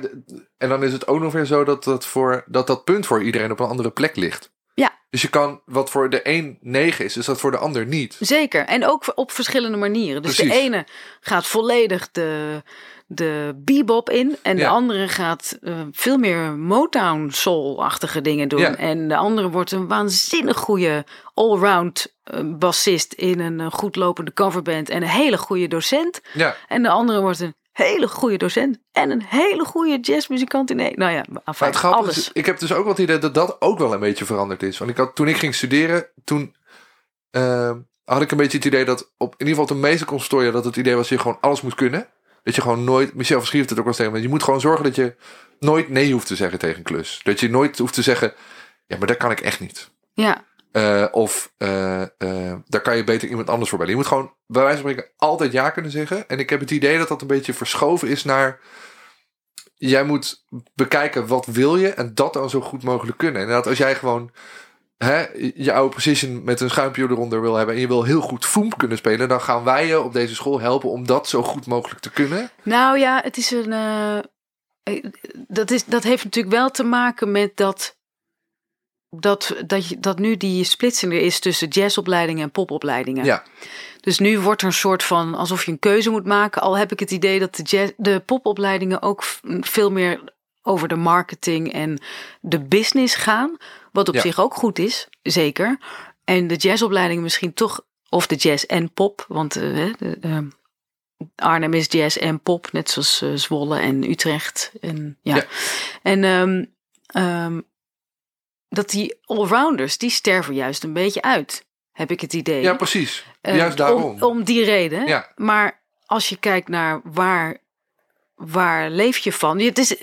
A: en dan is het ook nog weer zo dat dat, voor, dat dat punt voor iedereen op een andere plek ligt.
B: Ja.
A: Dus je kan, wat voor de een 9 is, is dat voor de ander niet.
B: Zeker. En ook op verschillende manieren. Dus de ene gaat volledig de, de bebop in. En de andere gaat eh, veel meer Motown soul-achtige dingen doen.
A: Ja.
B: En de andere wordt een waanzinnig goede allround eh, bassist in een eh, goed lopende coverband. En een hele goede docent.
A: Ja,
B: En de andere wordt een hele goede docent en een hele goede jazzmuzikant in één. Nou ja,
A: Maar grappige
B: alles.
A: is, ik heb dus ook wel het idee dat dat ook wel een beetje veranderd is. Want ik had, toen ik ging studeren, toen eh, had ik een beetje het idee dat op in ieder geval de meeste consultoria dat het idee was dat je gewoon alles moet kunnen. Dat je gewoon nooit, Michel Verschier heeft het ook wel tegen me, je moet gewoon zorgen dat je nooit nee hoeft te zeggen tegen een klus. Dat je nooit hoeft te zeggen, ja, maar dat kan ik echt niet.
B: Ja,
A: Eh, of eh, eh, daar kan je beter iemand anders voor bellen. Je moet gewoon bij wijze van spreken altijd ja kunnen zeggen. En ik heb het idee dat dat een beetje verschoven is naar... Jij moet bekijken wat wil je en dat dan zo goed mogelijk kunnen. Inderdaad, als jij gewoon hè, je oude precision met een schuimpje eronder wil hebben... en je wil heel goed foem kunnen spelen... dan gaan wij je op deze school helpen om dat zo goed mogelijk te kunnen.
B: nou ja, het is een. dat, is, dat heeft natuurlijk wel te maken met dat. Dat, dat, dat nu die splitsing er is tussen jazzopleidingen en popopleidingen.
A: Ja,
B: Dus nu wordt er een soort van alsof je een keuze moet maken. Al heb ik het idee dat de, jazz, de popopleidingen ook veel meer over de marketing en de business gaan. Wat op
A: Ja.
B: zich ook goed is, zeker. En de jazzopleidingen misschien toch, of de jazz en pop. Want eh, de, eh, Arnhem is jazz en pop, net zoals eh, Zwolle en Utrecht. En, ja.
A: Ja.
B: en ehm, ehm, dat die allrounders, die sterven juist een beetje uit. Heb ik het idee.
A: ja precies.
B: Eh,
A: Juist daarom.
B: Om, om die reden.
A: Ja.
B: Maar als je kijkt naar waar, waar leef je van. Het is,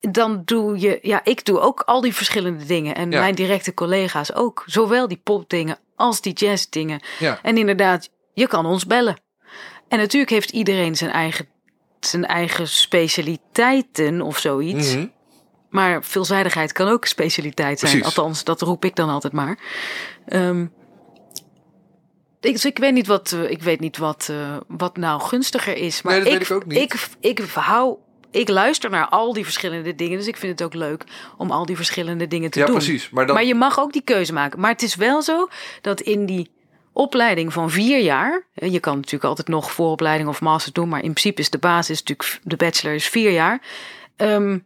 B: dan doe je, ja, ik doe ook al die verschillende dingen. En
A: Ja.
B: mijn directe collega's ook. Zowel die popdingen als die jazzdingen.
A: Ja.
B: En inderdaad, je kan ons bellen. En natuurlijk heeft iedereen zijn eigen, zijn eigen specialiteiten of zoiets.
A: Mhm.
B: Maar veelzijdigheid kan ook specialiteit zijn.
A: Precies.
B: Althans, dat roep ik dan altijd maar. Ehm, ik, dus ik weet niet wat, eh, ik weet niet wat, eh, wat nou gunstiger is. Maar
A: Nee,
B: ik,
A: weet ik ook niet.
B: Ik, ik hou, ik luister naar al die verschillende dingen. Dus ik vind het ook leuk om al die verschillende dingen te
A: Ja,
B: doen.
A: precies. Maar dan,
B: Maar je mag ook die keuze maken. Maar het is wel zo dat in die opleiding van vier jaar. Je kan natuurlijk altijd nog vooropleiding of master doen. Maar in principe is de basis natuurlijk. De bachelor is vier jaar. Ehm,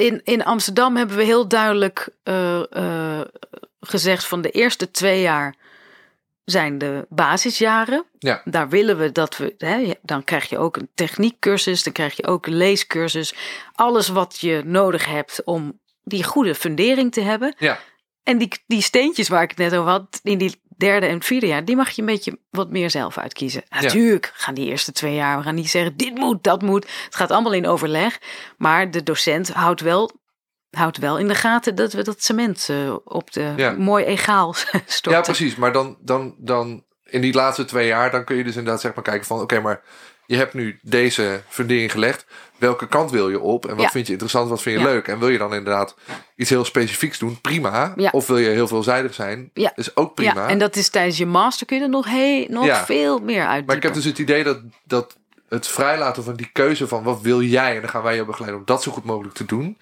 B: in, in Amsterdam hebben we heel duidelijk eh, eh, gezegd van de eerste twee jaar zijn de basisjaren.
A: Ja.
B: Daar willen we dat we, hè, dan krijg je ook een techniekcursus, dan krijg je ook een leescursus. Alles wat je nodig hebt om die goede fundering te hebben.
A: ja.
B: En die, die steentjes waar ik het net over had, in die derde en vierde jaar, die mag je een beetje wat meer zelf uitkiezen. Natuurlijk gaan die eerste twee jaar, we gaan niet zeggen dit moet, dat moet. Het gaat allemaal in overleg. Maar de docent houdt wel, houdt wel in de gaten dat we dat cement eh, op de
A: Ja.
B: mooi egaal storten.
A: Ja, precies. Maar dan, dan, dan in die laatste twee jaar, dan kun je dus inderdaad zeg maar kijken van, oké, maar je hebt nu deze fundering gelegd. Welke kant wil je op? En wat
B: Ja.
A: vind je interessant? Wat vind je
B: Ja.
A: leuk? En wil je dan inderdaad iets heel specifieks doen? Prima.
B: Ja.
A: Of wil je heel veelzijdig zijn?
B: Ja.
A: Is ook prima.
B: Ja, en dat is tijdens je master kun je er nog, heel, nog veel meer uit.
A: Maar ik heb dus het idee dat, dat het vrijlaten van die keuze van wat wil jij? En dan gaan wij je begeleiden om dat zo goed mogelijk te doen.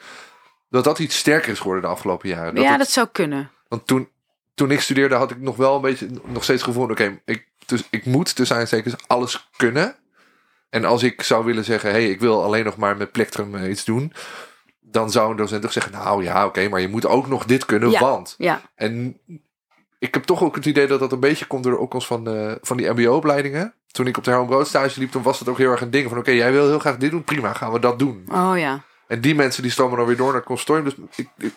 A: Dat dat iets sterker is geworden de afgelopen jaren. Dat
B: ja,
A: het-
B: dat zou kunnen.
A: Want toen, toen ik studeerde had ik nog wel een beetje, nog steeds het gevoel, oké, ik, dus ik moet tussen aanstekens alles kunnen. En als ik zou willen zeggen, hé, hey, ik wil alleen nog maar met plectrum eh, iets doen. Dan zou een docent toch zeggen, nou ja, oké, maar je moet ook nog dit kunnen,
B: Ja.
A: want.
B: Ja,
A: En ik heb toch ook het idee dat dat een beetje komt door de opkomst van, de, van die mbo-opleidingen. Toen ik op de Herman Brood stage liep, toen was dat ook heel erg een ding van, oké, jij wil heel graag dit doen, prima, gaan we dat doen.
B: oh ja.
A: En die mensen die stromen dan weer door naar consortium. Dus ik, ik, ik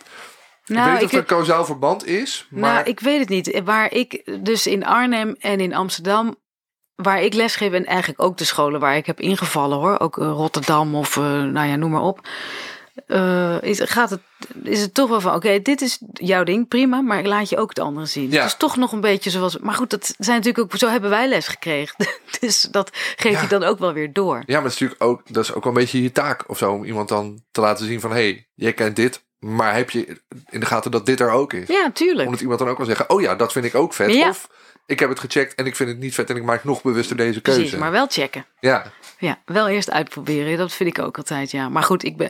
B: Nou,
A: weet niet of
B: ik-
A: er een kausaal verband is, maar...
B: Nou, ik weet het niet. Waar ik dus in Arnhem en in Amsterdam, waar ik lesgeef en eigenlijk ook de scholen waar ik heb ingevallen hoor, ook eh, Rotterdam of eh, nou ja, noem maar op. eh, is, gaat het, is het toch wel van, oké, dit is jouw ding, prima, maar ik laat je ook het andere zien.
A: Ja.
B: Het is toch nog een beetje zoals, maar goed, dat zijn natuurlijk ook, zo hebben wij les gekregen. dus dat geef
A: Ja.
B: je dan ook wel weer door.
A: Ja, maar het is natuurlijk ook, dat is ook wel een beetje je taak of zo. Om iemand dan te laten zien van, hé, hey, jij kent dit. Maar heb je in de gaten dat dit er ook is?
B: Ja, tuurlijk.
A: Omdat iemand dan ook kan zeggen, oh ja, dat vind ik ook vet.
B: Ja.
A: Of ik heb het gecheckt en ik vind het niet vet en ik maak nog bewuster deze keuze.
B: Precies, maar wel checken.
A: Ja,
B: Ja, wel eerst uitproberen. Dat vind ik ook altijd, ja. Maar goed, ik ben,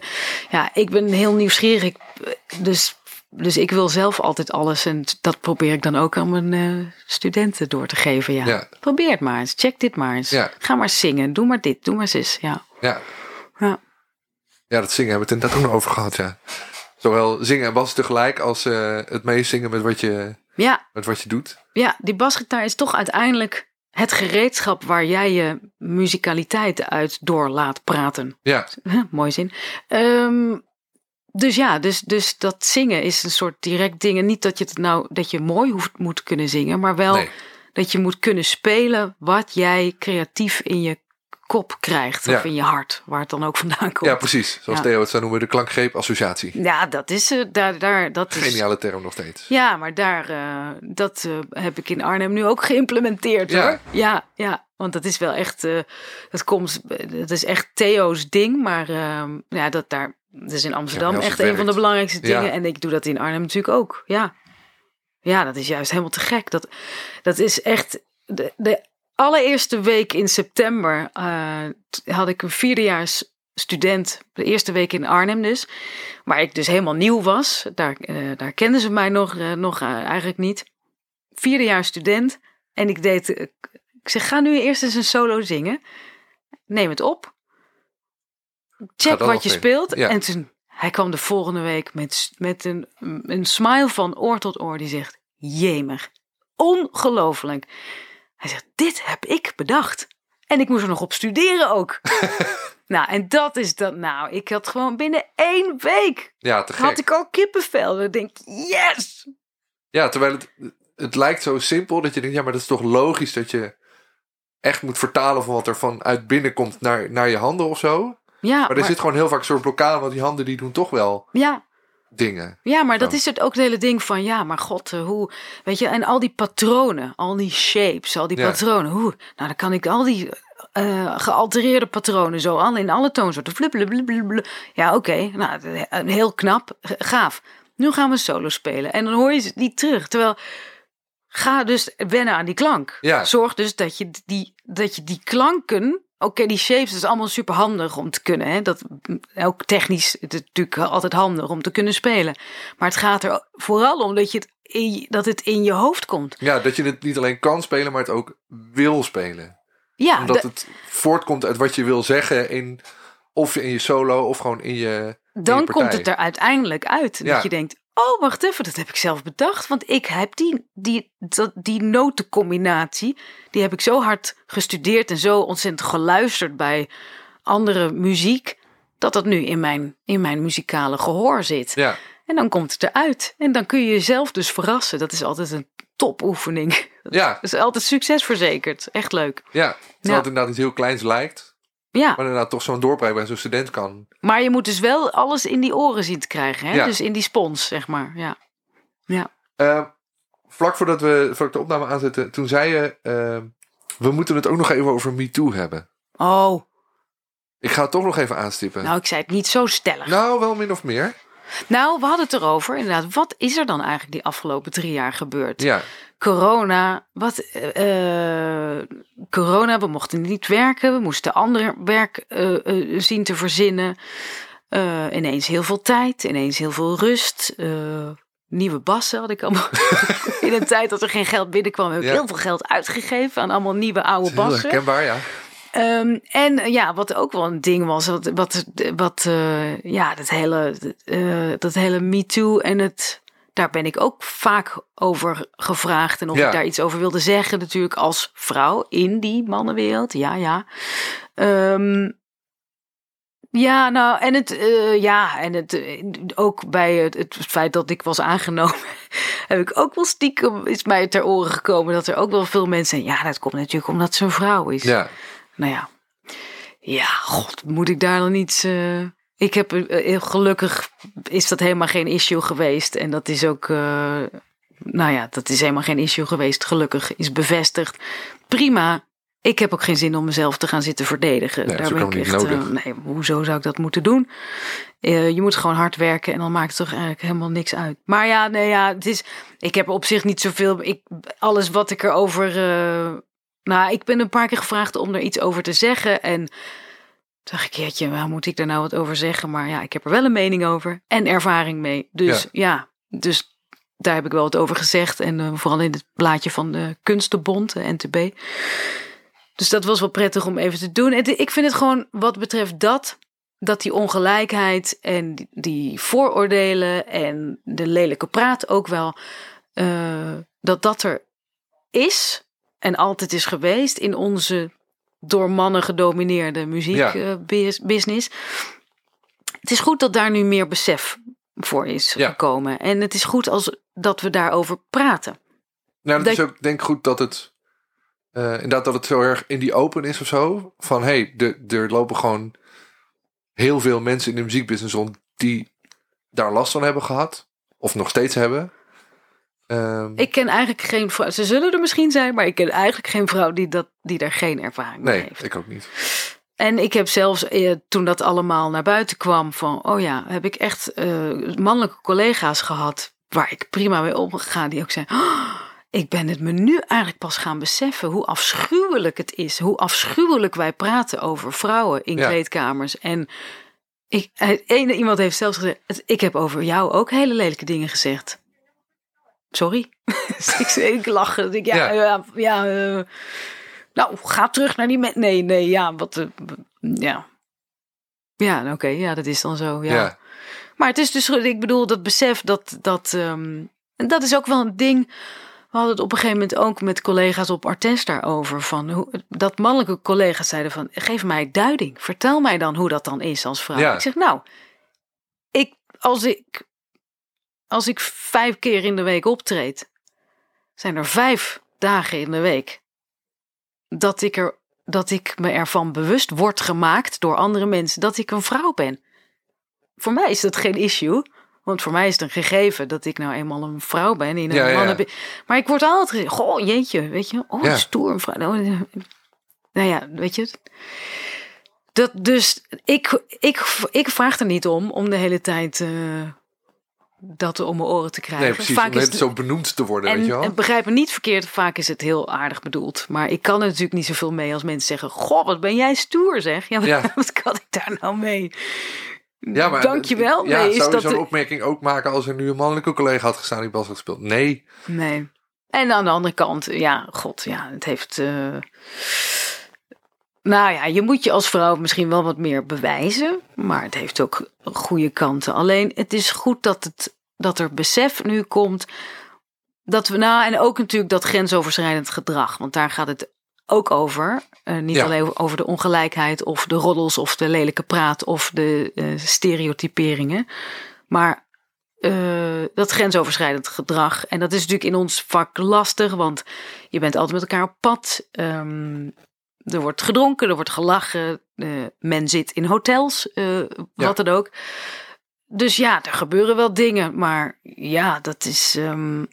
B: ja, ik ben heel nieuwsgierig. Dus, dus ik wil zelf altijd alles. En dat probeer ik dan ook aan mijn eh, studenten door te geven, ja.
A: Ja.
B: Probeer het maar eens. Check dit maar eens.
A: Ja.
B: Ga maar zingen. Doe maar dit. Doe maar zus. Ja.
A: ja.
B: Ja.
A: ja, dat zingen hebben we het inderdaad ook nog over gehad, ja. Zowel zingen en bas tegelijk als eh, het meezingen met wat, je,
B: Ja,
A: met wat je doet.
B: ja, die basgitaar is toch uiteindelijk het gereedschap waar jij je muzikaliteit uit door laat praten.
A: Ja,
B: Mooi zin. Ehm, dus ja, dus, dus dat zingen is een soort direct dingen. Niet dat je het nou dat je mooi hoeft moet kunnen zingen, maar wel
A: nee.
B: dat je moet kunnen spelen wat jij creatief in je kop krijgt
A: Ja.
B: of in je hart, waar het dan ook vandaan komt.
A: ja, precies. Zoals
B: Ja.
A: Theo het zou noemen, de klankgreep-associatie.
B: Ja, dat is eh, daar, daar, dat is.
A: Geniale term nog steeds.
B: Ja, maar daar, eh, dat eh, heb ik in Arnhem nu ook geïmplementeerd
A: Ja.
B: hoor. Ja, ja, want dat is wel echt, dat komt, dat is echt Theo's ding, maar eh, ja, dat daar, dat is in Amsterdam echt een van de belangrijkste dingen. En ik doe dat in Arnhem natuurlijk ook. Ja, ja, dat is juist helemaal te gek. Dat, dat is echt de, de allereerste week in september eh, had ik een vierdejaars student, de eerste week in Arnhem dus, waar ik dus helemaal nieuw was. Daar, eh, daar kenden ze mij nog, eh, nog eigenlijk niet. Vierdejaars student en ik deed, ik zeg ga nu eerst eens een solo zingen. Neem het op. Check wat je
A: in.
B: speelt.
A: Ja.
B: En toen, hij kwam de volgende week met, met een, een smile van oor tot oor. Die zegt, jemig, ongelooflijk. Hij zegt, dit heb ik bedacht. En ik moest er nog op studeren ook. nou, en dat is dat. Nou, ik had gewoon binnen één week.
A: Ja, te gek.
B: Had ik al kippenvel. Dan denk ik, yes!
A: Ja, terwijl het, het lijkt zo simpel dat je denkt, ja, maar dat is toch logisch dat je echt moet vertalen van wat er vanuit binnenkomt naar, naar je handen of zo.
B: Ja,
A: Maar er
B: maar,
A: zit gewoon heel vaak een soort blokkade, want die handen die doen toch wel
B: ja,
A: dingen.
B: ja, maar dat is het ook het hele ding van, ja, maar god, eh, hoe, weet je, en al die patronen, al die shapes, al die
A: Ja.
B: patronen, hoe, nou dan kan ik al die eh, gealtereerde patronen zo al in alle toonsoorten, blub, blub, blub, blub, blub. ja, oké, nou, eh, heel knap, gaaf. Nu gaan we solo spelen en dan hoor je ze niet terug, terwijl ga dus wennen aan die klank.
A: Ja.
B: Zorg dus dat je die, dat je die klanken. Oké, die shapes is allemaal super handig om te kunnen. Hè? Dat, ook technisch het is natuurlijk altijd handig om te kunnen spelen. Maar het gaat er vooral om dat, je het in, je- dat het in je hoofd komt.
A: Ja, dat je het niet alleen kan spelen, maar het ook wil spelen.
B: Ja,
A: Omdat
B: de-
A: het voortkomt uit wat je wil zeggen in, of in je solo of gewoon in je,
B: dan
A: je
B: komt het er uiteindelijk uit.
A: Ja.
B: Dat je denkt, oh wacht even, dat heb ik zelf bedacht. Want ik heb die, die, dat, die notencombinatie, die heb ik zo hard gestudeerd en zo ontzettend geluisterd bij andere muziek. Dat dat nu in mijn, in mijn muzikale gehoor zit.
A: Ja,
B: En dan komt het eruit. En dan kun je jezelf dus verrassen. Dat is altijd een topoefening. Dat
A: ja,
B: is altijd succes verzekerd. Echt leuk.
A: ja. Terwijl
B: Ja.
A: het inderdaad iets heel kleins lijkt,
B: Ja,
A: maar inderdaad toch zo'n doorbraak bij zo'n student kan.
B: maar je moet dus wel alles in die oren zien te krijgen. Hè?
A: Ja.
B: Dus in die spons, zeg maar. Ja. Ja.
A: Eh, vlak voordat we ik de opname aanzetten, toen zei je, eh, we moeten het ook nog even over MeToo hebben.
B: Oh,
A: Ik ga het toch nog even aanstippen.
B: nou, ik zei het niet zo stellig.
A: Nou, wel min of meer.
B: Nou, we hadden het erover. Inderdaad, wat is er dan eigenlijk die afgelopen drie jaar gebeurd?
A: Ja,
B: Corona, wat? eh, eh, corona, we mochten niet werken. We moesten ander werk eh, zien te verzinnen. Ineens heel veel tijd, ineens heel veel rust. nieuwe bassen had ik allemaal. In een tijd dat er geen geld binnenkwam, heb ik
A: Ja.
B: heel veel geld uitgegeven aan allemaal nieuwe oude
A: heel
B: bassen.
A: herkenbaar, ja.
B: Ehm, en eh, ja, wat ook wel een ding was, wat, wat, wat eh, ja, dat hele, eh, dat hele MeToo en het, daar ben ik ook vaak over gevraagd. En of
A: Ja.
B: ik daar iets over wilde zeggen, natuurlijk als vrouw in die mannenwereld. Ja, ja. Ehm, ja, nou, en het, ja, en het, ook bij het, het feit dat ik was aangenomen, heb ik ook wel stiekem, is mij ter oren gekomen dat er ook wel veel mensen zijn. Ja, dat komt natuurlijk omdat ze een vrouw is.
A: Ja,
B: Nou ja. Ja, god, moet ik daar dan iets... eh, Ik heb eh, heel gelukkig is dat helemaal geen issue geweest. En dat is ook... eh, Nou ja, dat is helemaal geen issue geweest. Gelukkig is bevestigd. Prima. Ik heb ook geen zin om mezelf te gaan zitten verdedigen.
A: Nee,
B: Daar ben ik echt... nee, hoezo zou ik dat moeten doen? Je moet gewoon hard werken en dan maakt het toch eigenlijk helemaal niks uit. Maar ja, nee, ja, het is... Ik heb op zich niet zoveel... Ik, alles wat ik erover... nou, ik ben een paar keer gevraagd om er iets over te zeggen. En toen dacht ik, jeetje, waar moet ik daar nou wat over zeggen? Maar ja, ik heb er wel een mening over en ervaring mee. Dus
A: Ja.
B: ja, dus daar heb ik wel wat over gezegd. En eh, vooral in het blaadje van de Kunstenbond, de NTB. Dus dat was wel prettig om even te doen. En ik vind het gewoon, wat betreft dat, dat die ongelijkheid en die, die vooroordelen en de lelijke praat ook wel, eh, dat dat er is. En altijd is geweest in onze door mannen gedomineerde muziekbusiness. het is goed dat daar nu meer besef voor is
A: Ja.
B: gekomen. En het is goed als dat we daarover praten.
A: Nou, het
B: Dat-
A: is ook denk ik goed dat het eh, inderdaad dat het zo erg in die open is of zo. Van hey, de, er lopen gewoon heel veel mensen in de muziekbusiness rond die daar last van hebben gehad. Of nog steeds hebben. Ehm,
B: Ik ken eigenlijk geen vrouw. Ze zullen er misschien zijn, maar ik ken eigenlijk geen vrouw die, dat, die daar geen ervaring mee
A: nee,
B: heeft.
A: ik ook niet.
B: En ik heb zelfs eh, toen dat allemaal naar buiten kwam van, oh ja, heb ik echt eh, mannelijke collega's gehad waar ik prima mee omgegaan die ook zeiden, "Oh, ik ben het me nu eigenlijk pas gaan beseffen hoe afschuwelijk het is, hoe afschuwelijk wij praten over vrouwen in
A: Ja.
B: kleedkamers. En ik, eh, iemand heeft zelfs gezegd, "Het- ik heb over jou ook hele lelijke dingen gezegd. Sorry. Dus ik, ik lach. Ik denk, ja,
A: Ja.
B: ja, ja, eh, nou, ga terug naar die mensen. Nee, nee, ja, wat, eh, ja. Ja, nou, oké, ja, dat is dan zo, ja.
A: Ja.
B: Maar het is dus, ik bedoel, dat besef dat, dat, ehm, en dat is ook wel een ding. We hadden het op een gegeven moment ook met collega's op Artes daarover. Van hoe, dat mannelijke collega's zeiden van, geef mij duiding. Vertel mij dan hoe dat dan is als vrouw.
A: Ja.
B: Ik zeg, nou, ik, als ik, als ik vijf keer in de week optreed, zijn er vijf dagen in de week dat ik, er, dat ik me ervan bewust word gemaakt door andere mensen dat ik een vrouw ben. Voor mij is dat geen issue. Want voor mij is het een gegeven dat ik nou eenmaal een vrouw ben. In een
A: Ja,
B: Maar ik word altijd goh, jeetje, weet je. Oh,
A: Ja.
B: stoer, een vrouw. Oh, Nou ja, weet je. Dat, dus ik, ik, ik vraag er niet om, om de hele tijd eh, dat om mijn oren te krijgen.
A: Nee, precies.
B: Vaak
A: om net zo benoemd te worden, weet je wel.
B: en begrijp me niet verkeerd, vaak is het heel aardig bedoeld. Maar ik kan er natuurlijk niet zoveel mee als mensen zeggen: Goh, wat ben jij stoer, zeg. Ja,
A: Ja.
B: wat kan ik daar nou mee?
A: Ja, maar
B: Dankjewel.
A: Ja,
B: nee,
A: zou je
B: dat
A: zo'n
B: de-
A: opmerking ook maken als er nu een mannelijke collega had gestaan die bas had gespeeld? Nee.
B: Nee. En aan de andere kant, ja, god, ja, het heeft. eh, Nou ja, je moet je als vrouw misschien wel wat meer bewijzen, maar het heeft ook goede kanten. Alleen het is goed dat, het, dat er besef nu komt dat we, nou, en ook natuurlijk dat grensoverschrijdend gedrag, want daar gaat het ook over. Eh, niet
A: Ja.
B: alleen over de ongelijkheid of de roddels of de lelijke praat of de eh, stereotyperingen, maar eh, dat grensoverschrijdend gedrag. En dat is natuurlijk in ons vak lastig, want je bent altijd met elkaar op pad. Ehm, er wordt gedronken, er wordt gelachen. eh, men zit in hotels, eh, wat dan ook. Dus ja, er gebeuren wel dingen. Maar ja, dat is. ehm,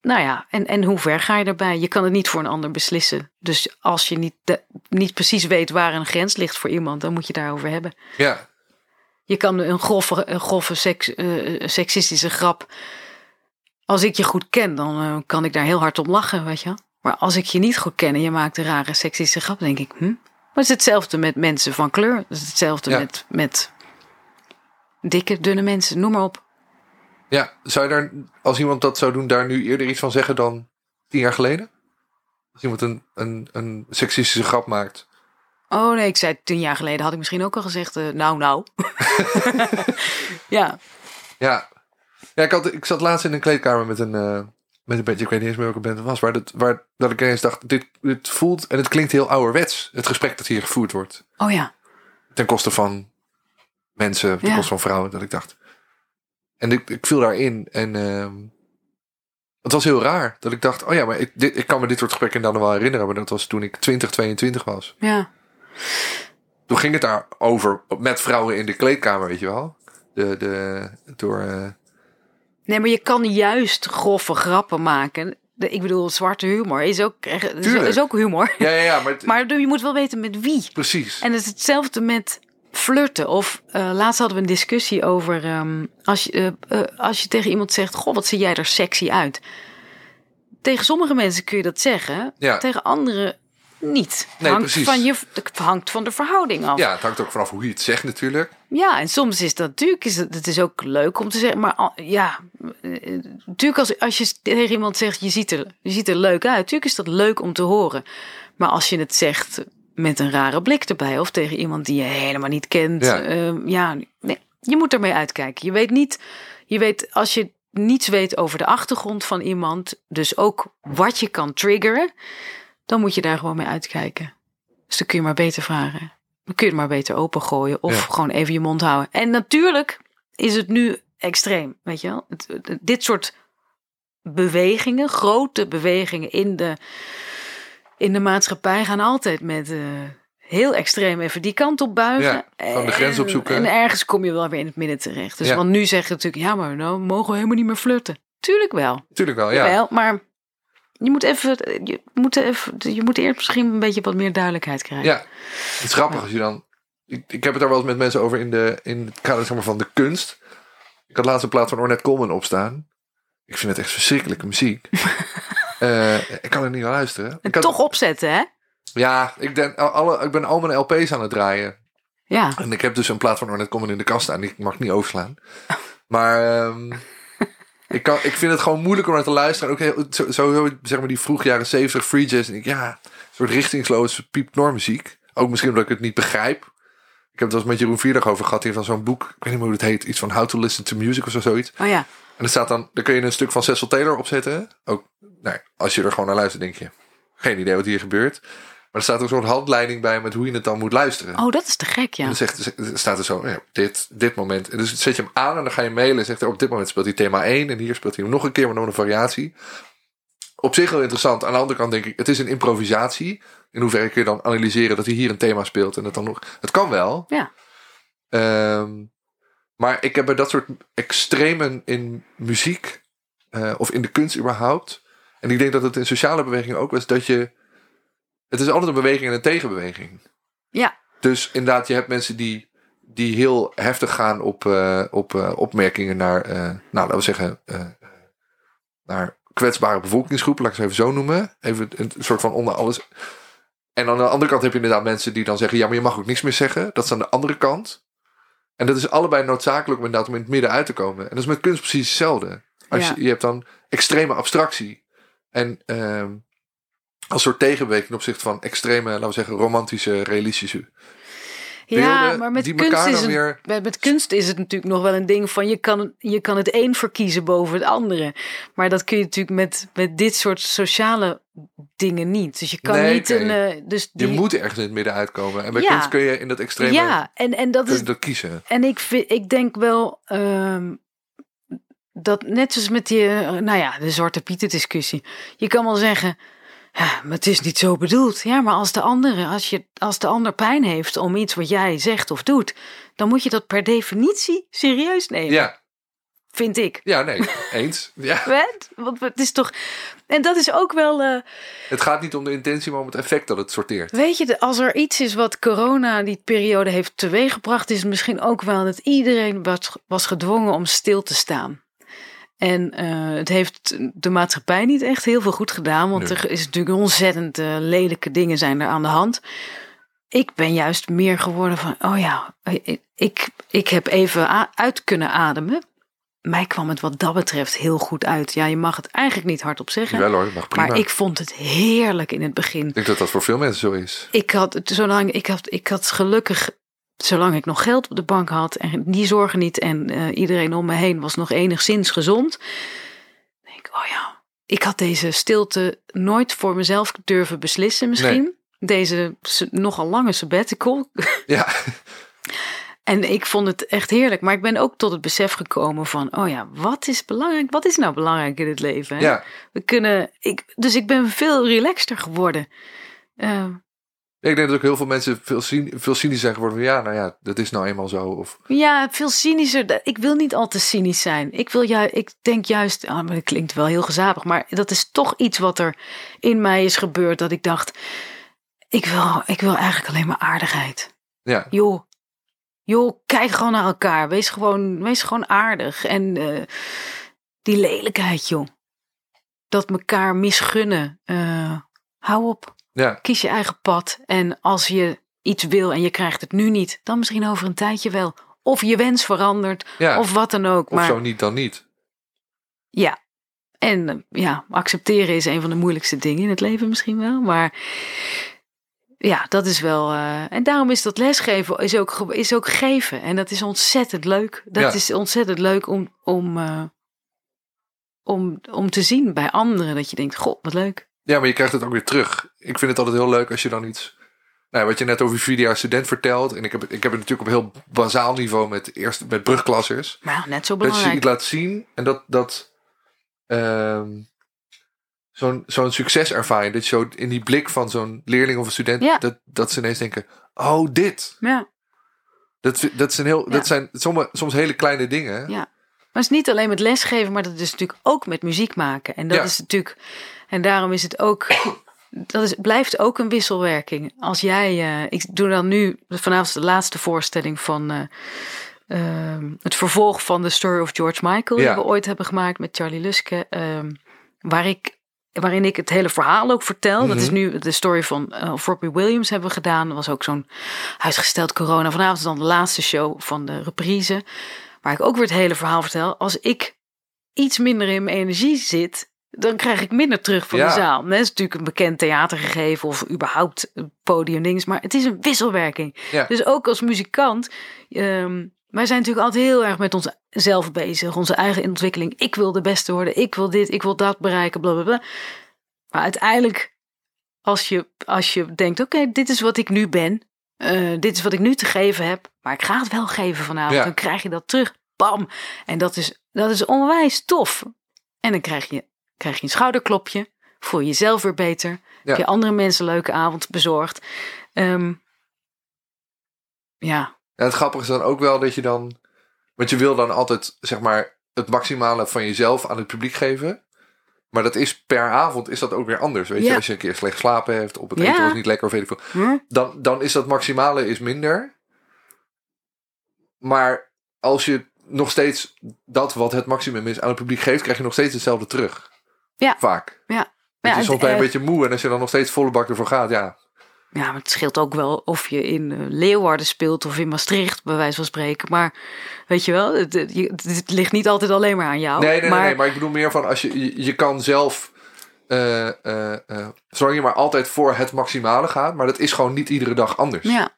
B: nou ja, en, en hoe ver ga je daarbij? Je kan het niet voor een ander beslissen. Dus als je niet, de- niet precies weet waar een grens ligt voor iemand, dan moet je daarover hebben.
A: Ja,
B: Je kan een grove, een grove seks, eh, seksistische grap. Als ik je goed ken, dan kan ik daar heel hard om lachen, weet je. wel. Maar als ik je niet goed ken en je maakt een rare seksistische grap, denk ik, hm? Maar het is hetzelfde met mensen van kleur. Het is hetzelfde
A: Ja.
B: met, met dikke, dunne mensen, noem maar op.
A: ja. Zou je daar, als iemand dat zou doen, daar nu eerder iets van zeggen dan tien jaar geleden? Als iemand een, een, een seksistische grap maakt.
B: Oh nee, ik zei tien jaar geleden had ik misschien ook al gezegd, eh, nou nou. ja,
A: Ja, ja ik, had, ik zat laatst in een kleedkamer met een, eh, met een bandje. Ik weet niet eens meer welke band het was. Waar, dat, waar dat ik ineens dacht, dit, dit voelt en het klinkt heel ouderwets. Het gesprek dat hier gevoerd wordt.
B: oh ja.
A: Ten koste van mensen, ten
B: Ja.
A: koste van vrouwen. Dat ik dacht. En ik, ik viel daarin. En ehm, het was heel raar. Dat ik dacht, oh ja, maar ik, dit, ik kan me dit soort gesprekken dan wel herinneren. Maar dat was toen ik 20, 22 was.
B: Ja,
A: Toen ging het daar over met vrouwen in de kleedkamer, weet je wel. De, de, door, eh,
B: Nee, maar je kan juist grove grappen maken. De, ik bedoel, zwarte humor is ook, is,
A: Tuurlijk.
B: is ook humor.
A: ja, ja, ja, maar, het-
B: Maar je moet wel weten met wie.
A: precies.
B: En het is hetzelfde met flirten. Of eh, laatst hadden we een discussie over ehm, als, je, eh, eh, als je tegen iemand zegt: Goh, wat zie jij er sexy uit? Tegen sommige mensen kun je dat zeggen,
A: Ja.
B: tegen anderen niet.
A: Nee,
B: hangt,
A: precies.
B: van je, het hangt van de verhouding af.
A: Ja, het hangt ook vanaf hoe je het zegt natuurlijk.
B: Ja, en soms is dat natuurlijk, is het, het is ook leuk om te zeggen, maar ja, natuurlijk als, als je tegen iemand zegt, je ziet, er, je ziet er leuk uit, natuurlijk is dat leuk om te horen. Maar als je het zegt met een rare blik erbij, of tegen iemand die je helemaal niet kent,
A: Ja.
B: ja, ja nee, je moet ermee uitkijken. Je weet niet, je weet als je niets weet over de achtergrond van iemand, dus ook wat je kan triggeren, dan moet je daar gewoon mee uitkijken. Dus dan kun je maar beter vragen. Dan kun je het maar beter opengooien of
A: Ja.
B: gewoon even je mond houden. En natuurlijk is het nu extreem, weet je wel. Het- het- dit soort bewegingen, grote bewegingen in de, in de maatschappij gaan altijd met eh, heel extreem even die kant op buigen.
A: Ja, gewoon de grens
B: En-
A: opzoeken.
B: En ergens kom je wel weer in het midden terecht. Dus
A: Ja.
B: want nu zeg je natuurlijk, ja maar nou mogen we helemaal niet meer flirten. Tuurlijk wel.
A: Tuurlijk wel, ja.
B: Wel, maar je moet even, je moet even, je moet eerst misschien een beetje wat meer duidelijkheid krijgen.
A: Ja, het is grappig als je dan... Ik, ik heb het daar wel eens met mensen over in, de, in het kader zeg maar, van de kunst. Ik had laatst een plaat van Ornette Coleman opstaan. Ik vind het echt verschrikkelijke muziek. Eh, ik kan er niet naar luisteren.
B: En
A: Ik had-
B: toch opzetten, hè?
A: Ja, ik, denk, alle, ik ben al mijn LP's aan het draaien.
B: Ja.
A: En ik heb dus een plaat van Ornette Coleman in de kast staan. Die mag ik niet overslaan. Maar ehm, ik, kan, ik vind het gewoon moeilijk om naar te luisteren. En ook heel, zo, sowieso, zeg maar die vroeg jaren 70 free jazz. En ik, ja, een soort richtingsloze piepknor muziek. Ook misschien omdat ik het niet begrijp. Ik heb het wel eens met Jeroen Vierdag over gehad. hier van zo'n boek. Ik weet niet meer hoe het heet. Iets van How to Listen to Music of zo, zoiets.
B: Oh ja.
A: En er staat dan, daar kun je een stuk van Cecil Taylor opzetten. Ook, nou, ja, als je er gewoon naar luistert, denk je, geen idee wat hier gebeurt. Maar er staat ook zo'n handleiding bij met hoe je het dan moet luisteren.
B: Oh, dat is te gek, ja.
A: En dan zegt, staat er zo, ja, dit, dit moment. En dus zet je hem aan en dan ga je mailen en zegt er, op dit moment speelt hij thema 1 en hier speelt hij hem nog een keer, maar nog een variatie. Op zich heel interessant. Aan de andere kant denk ik, het is een improvisatie. In hoeverre kun je dan analyseren dat hij hier een thema speelt en dat dan nog. Het kan wel.
B: Ja.
A: Ehm, maar ik heb bij dat soort extremen in muziek eh, of in de kunst überhaupt. En ik denk dat het in sociale bewegingen ook was dat je. Het is altijd een beweging en een tegenbeweging.
B: Ja.
A: Dus inderdaad, je hebt mensen die, die heel heftig gaan op, eh, op eh, opmerkingen naar, eh, nou laten we zeggen, naar kwetsbare bevolkingsgroepen, laat ik het even zo noemen. Even een soort van onder alles. En aan de andere kant heb je inderdaad mensen die dan zeggen, ja, maar je mag ook niks meer zeggen. Dat is aan de andere kant. En dat is allebei noodzakelijk om inderdaad om in het midden uit te komen. En dat is met kunst precies hetzelfde. Als
B: Ja.
A: je, je hebt dan extreme abstractie. En ehm, als soort tegenbeweging ten opzichte van extreme, laten we zeggen, romantische, realistische
B: Ja, maar met kunst, is het,
A: weer-
B: met, kunst is het natuurlijk nog wel een ding van je kan, je kan het een verkiezen boven het andere. Maar dat kun je natuurlijk met, met dit soort sociale dingen niet. Dus je kan
A: Nee,
B: niet
A: nee.
B: een. eh, dus
A: Je
B: die,
A: moet ergens in het midden uitkomen. En bij
B: Ja.
A: kunst kun je in dat extreme
B: Ja, en, en dat is
A: je dat kiezen.
B: En ik, vind, ik denk wel ehm, dat net zoals met die, eh, nou ja, de Zwarte Pieten discussie. Je kan wel zeggen, ja, maar het is niet zo bedoeld. Ja, maar als de, andere, als, je, als de ander pijn heeft om iets wat jij zegt of doet, dan moet je dat per definitie serieus nemen,
A: Ja,
B: vind ik.
A: ja nee, eens. Ja.
B: Weet? Want het is toch. En dat is ook wel. eh,
A: Het gaat niet om de intentie, maar om het effect dat het sorteert.
B: Weet je, als er iets is wat corona die periode heeft teweeggebracht, is het misschien ook wel dat iedereen was gedwongen om stil te staan. En eh, het heeft de maatschappij niet echt heel veel goed gedaan, want
A: Nee.
B: er is natuurlijk ontzettend eh, lelijke dingen zijn er aan de hand. Ik ben juist meer geworden van, oh ja, ik, ik, ik heb even uit kunnen ademen. Mij kwam het wat dat betreft heel goed uit. Ja, je mag het eigenlijk niet hardop zeggen.
A: Wel hoor, mag prima.
B: maar ik vond het heerlijk in het begin.
A: Ik denk dat dat voor veel mensen zo is.
B: Ik had, zolang, ik had, ik had gelukkig, zolang ik nog geld op de bank had en die zorgen niet en eh, iedereen om me heen was nog enigszins gezond. Denk ik, oh ja, ik had deze stilte nooit voor mezelf durven beslissen misschien. Deze nogal lange sabbatical.
A: Ja,
B: En ik vond het echt heerlijk. Maar ik ben ook tot het besef gekomen van, oh ja, wat is belangrijk? Wat is nou belangrijk in het leven? Hè?
A: ja.
B: We kunnen, ik, dus ik ben veel relaxter geworden. Eh,
A: Ik denk dat ook heel veel mensen veel, cyn- veel cynisch zijn geworden. van, Ja, nou ja, dat is nou eenmaal zo. Of,
B: Ja, veel cynischer. Ik wil niet al te cynisch zijn. Ik, wil ju ik denk juist, ah, maar dat klinkt wel heel gezapig, maar dat is toch iets wat er in mij is gebeurd. Dat ik dacht, ik wil, ik wil eigenlijk alleen maar aardigheid.
A: ja,
B: Joh, joh, kijk gewoon naar elkaar. Wees gewoon, wees gewoon aardig. En eh, die lelijkheid, joh. Dat elkaar misgunnen. eh, hou op.
A: ja,
B: Kies je eigen pad. En als je iets wil en je krijgt het nu niet, dan misschien over een tijdje wel. Of je wens verandert,
A: ja.
B: of wat dan ook.
A: of
B: Maar
A: zo niet dan niet.
B: ja. En eh, ja, accepteren is een van de moeilijkste dingen in het leven misschien wel. Maar ja, dat is wel. eh, en daarom is dat lesgeven is ook, is ook geven. En dat is ontzettend leuk. Dat
A: Ja.
B: is ontzettend leuk om, om, eh, om, om te zien bij anderen. Dat je denkt, goh, wat leuk.
A: Ja, maar je krijgt het ook weer terug. Ik vind het altijd heel leuk als je dan iets... Nou, wat je net over vier jaar student vertelt. En ik heb, ik heb het natuurlijk op heel bazaal niveau met, eerst, met brugklassers.
B: Maar net zo
A: Dat je
B: belangrijk.
A: iets laat zien en dat... dat ehm, Zo'n zo'n succeservaring. Dat je zo in die blik van zo'n leerling of een student...
B: Ja.
A: Dat, dat ze ineens denken... Oh, dit.
B: Ja.
A: Dat, dat, zijn, heel,
B: Ja.
A: dat zijn soms, soms hele kleine dingen.
B: Ja. Maar het is niet alleen met lesgeven, maar dat is natuurlijk ook met muziek maken. En dat
A: Ja.
B: is natuurlijk, en daarom is het ook, dat is, blijft ook een wisselwerking. Als jij, eh, ik doe dan nu, vanavond de laatste voorstelling van eh, ehm, het vervolg van de Story of George Michael,
A: Ja.
B: die we ooit hebben gemaakt met Charlie Luske, ehm, waar ik waarin ik het hele verhaal ook vertel. Dat is
A: Mhm.
B: nu de story van of Robbie Williams hebben we gedaan. Dat was ook zo'n uitgesteld corona. Vanavond is dan de laatste show van de reprise. Waar ik ook weer het hele verhaal vertel. Als ik iets minder in mijn energie zit, dan krijg ik minder terug van
A: Ja.
B: de zaal. Dat is natuurlijk een bekend theatergegeven of überhaupt podiumdings. Maar het is een wisselwerking.
A: Ja.
B: Dus ook als muzikant. ehm, wij zijn natuurlijk altijd heel erg met onszelf bezig. Onze eigen ontwikkeling. Ik wil de beste worden. Ik wil dit. Ik wil dat bereiken. Bla bla bla. Maar uiteindelijk, als je, als je denkt: oké, dit is wat ik nu ben. Eh, dit is wat ik nu te geven heb. Maar ik ga het wel geven vanavond.
A: Ja.
B: Dan krijg je dat terug. Bam. En dat is, dat is onwijs tof. En dan krijg je, krijg je een schouderklopje. Voel je jezelf weer beter.
A: Ja.
B: Heb je andere mensen een leuke avond bezorgd. Ehm, ja,
A: En het grappige is dan ook wel dat je dan... Want je wil dan altijd, zeg maar, het maximale van jezelf aan het publiek geven. Maar dat is per avond is dat ook weer anders. Weet je, als je een keer slecht geslapen heeft, op het
B: Ja.
A: eten was niet lekker of weet ik veel.
B: Hm?
A: Dan, dan is dat maximale is minder. Maar als je nog steeds dat wat het maximum is aan het publiek geeft, krijg je nog steeds hetzelfde terug.
B: Ja.
A: Vaak.
B: ja.
A: Je soms
B: het,
A: ben je een
B: eh,
A: beetje moe en als je dan nog steeds volle bak ervoor gaat, ja.
B: Ja, maar het scheelt ook wel of je in eh, Leeuwarden speelt of in Maastricht, bij wijze van spreken. Maar weet je wel, het, het, ligt niet altijd alleen maar aan jou.
A: Nee, nee, nee,
B: maar,
A: nee, maar ik bedoel meer van als je, je, je kan zelf, eh, zolang je maar altijd voor het maximale gaat, maar dat is gewoon niet iedere dag anders.
B: Ja,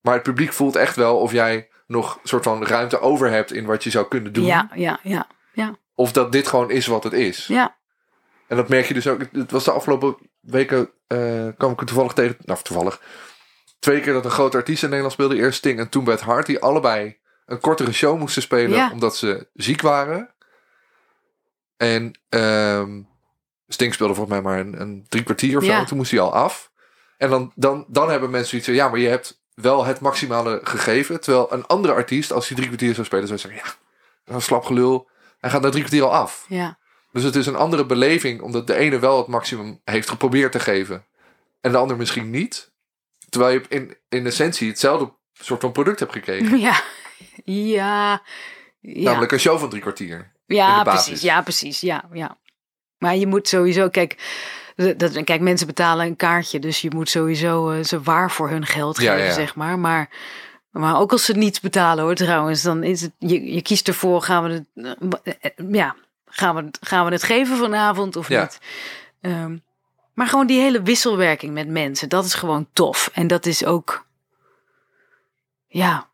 A: Maar het publiek voelt echt wel of jij nog een soort van ruimte over hebt in wat je zou kunnen doen.
B: ja, ja, ja, ja,
A: Of dat dit gewoon is wat het is.
B: ja.
A: En dat merk je dus ook. Het was de afgelopen weken, eh kwam ik er toevallig tegen, nou toevallig, twee keer dat een grote artiest in Nederland speelde. Eerst Sting en toen Beth Hart, die allebei een kortere show moesten spelen
B: Ja.
A: omdat ze ziek waren. En ehm, Sting speelde volgens mij maar een, een drie kwartier of zo.
B: Ja.
A: Toen moest hij al af. En dan, dan, dan hebben mensen zoiets van, ja, maar je hebt wel het maximale gegeven. Terwijl een andere artiest, als hij drie kwartier zou spelen, zou zeggen, ja, een slap gelul. Hij gaat na drie kwartier al af.
B: ja.
A: Dus het is een andere beleving, omdat de ene wel het maximum heeft geprobeerd te geven. En de ander misschien niet. Terwijl je in, in essentie hetzelfde soort van product hebt gekregen.
B: Ja, ja, ja.
A: Namelijk een show van drie kwartier.
B: Ja, precies. Ja, precies. Ja, ja. Maar je moet sowieso, kijk, dat, kijk, mensen betalen een kaartje, dus je moet sowieso eh, ze waar voor hun geld geven,
A: ja.
B: zeg maar. Maar, maar ook als ze niets betalen, hoor, trouwens, dan is het, je, je kiest ervoor, gaan we het, eh, eh, ja, gaan we, het- gaan we het geven vanavond of
A: Ja.
B: niet? Ehm, maar gewoon die hele wisselwerking met mensen, dat is gewoon tof. En dat is ook, ja,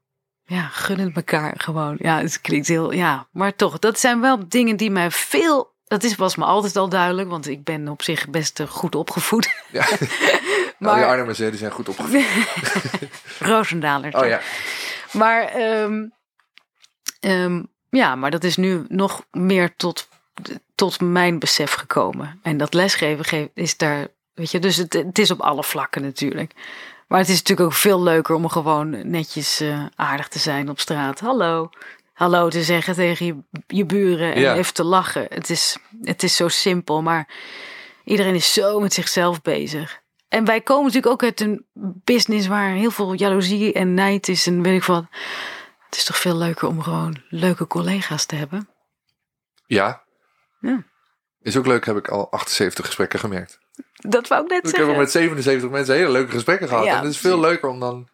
B: ja, gun het elkaar gewoon. Ja, het klinkt heel, ja, maar toch, dat zijn wel dingen die mij veel, dat is, was me altijd al duidelijk, want ik ben op zich best eh, goed opgevoed.
A: Ja.
B: Maar-
A: nou, die hè, die zijn goed opgevoed.
B: Roosendaler.
A: Oh ja.
B: Maar ehm, ja, maar dat is nu nog meer tot, tot mijn besef gekomen. En dat lesgeven geeft, is daar, weet je, dus het, het is op alle vlakken natuurlijk. Maar het is natuurlijk ook veel leuker om gewoon netjes eh, aardig te zijn op straat. Hallo. Hallo te zeggen tegen je, je buren en
A: Ja.
B: even te lachen. Het is, het is zo simpel, maar iedereen is zo met zichzelf bezig. En wij komen natuurlijk ook uit een business waar heel veel jaloezie en nijd is en weet ik wat. Het is toch veel leuker om gewoon leuke collega's te hebben.
A: Ja.
B: Ja.
A: Is ook leuk, heb ik al 78 gesprekken gemerkt.
B: Dat wou ik net
A: Ik heb
B: zeggen.
A: al met 77 mensen hele leuke gesprekken gehad.
B: Ja,
A: en het is veel leuker om dan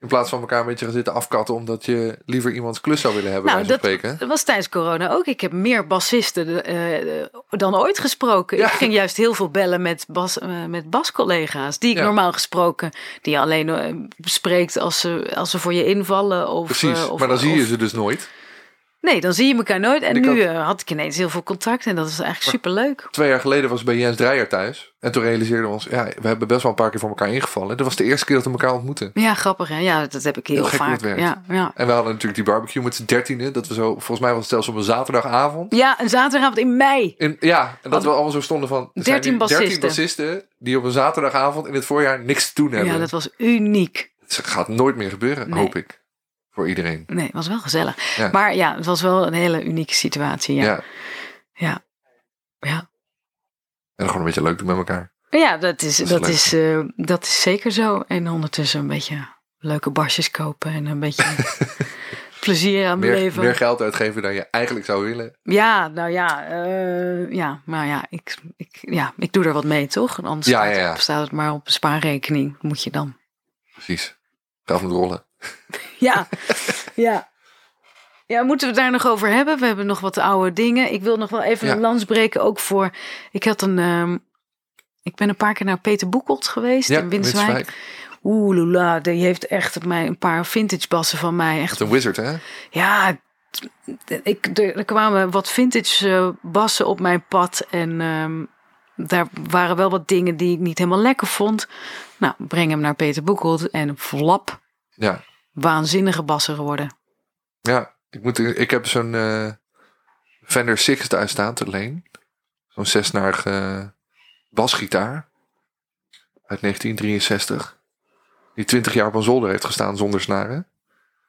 A: in plaats van elkaar een beetje gaan zitten afkatten, omdat je liever iemands klus zou willen hebben,
B: Nou, dat,
A: spreken.
B: was tijdens corona ook. Ik heb meer bassisten eh, dan ooit gesproken.
A: Ja.
B: Ik ging juist heel veel bellen met, bas, eh, met bascollega's. Die ik
A: Ja.
B: normaal gesproken, die je alleen eh, spreekt als ze, als ze voor je invallen. Of,
A: Precies,
B: of,
A: maar dan zie je ze dus nooit.
B: Nee, dan zie je elkaar nooit. En
A: Ik
B: nu
A: had-
B: eh, had ik ineens heel veel contact en dat is eigenlijk superleuk.
A: Twee jaar geleden was ik bij Jens Dreyer thuis. En toen realiseerden we ons, ja, we hebben best wel een paar keer voor elkaar ingevallen. Dat was de eerste keer dat we elkaar ontmoetten.
B: Ja, grappig hè? Ja, dat heb ik heel, vaak. Ja, ja.
A: En we hadden natuurlijk die barbecue met z'n dertiende. Dat we zo, volgens mij was het zelfs op een zaterdagavond.
B: ja, een zaterdagavond in mei.
A: In, ja, en dat we allemaal zo stonden van... er zijn
B: 13
A: nu
B: bassisten.
A: bassisten die op een zaterdagavond in het voorjaar niks te doen hebben.
B: Ja, dat was uniek.
A: Het gaat nooit meer gebeuren,
B: Nee.
A: hoop ik. Voor iedereen.
B: Nee, het was wel gezellig.
A: Ja.
B: Maar ja, het was wel een hele unieke situatie. Ja,
A: Ja.
B: ja. ja.
A: En gewoon een beetje leuk doen met elkaar.
B: Ja, dat is,
A: Dat
B: dat,
A: is
B: is, eh, dat is zeker zo. En ondertussen een beetje leuke basjes kopen en een beetje plezier aan
A: Meer,
B: beleven.
A: meer geld uitgeven dan je eigenlijk zou willen.
B: Ja, nou ja, eh, ja, maar ja ik, ik, ja, ik doe er wat mee, toch? Anders
A: Ja,
B: staat,
A: ja, ja.
B: staat het maar op een spaarrekening. Moet je dan.
A: Precies. Geld moet rollen.
B: Ja, ja. Ja, moeten we het daar nog over hebben? We hebben nog wat oude dingen. Ik wil nog wel even
A: Ja.
B: een lans breken, ook voor... Ik had een... ehm, ik ben een paar keer naar Peter Boekholt geweest
A: Ja,
B: in. Winterswijk. Oeh, lula, die heeft echt mij een paar vintage bassen van mij. Echt
A: een wizard, hè?
B: Ja, ik, er, er kwamen wat vintage eh, bassen op mijn pad. En ehm, daar waren wel wat dingen die ik niet helemaal lekker vond. Nou, breng hem naar Peter Boekholt en flap,
A: Ja.
B: Waanzinnige bassen geworden.
A: Ja, ik, moet, ik heb zo'n eh Fender Six thuis staan te leen. Zo'n zesnarige basgitaar. Uit 1963. Die 20 jaar op een zolder heeft gestaan zonder snaren.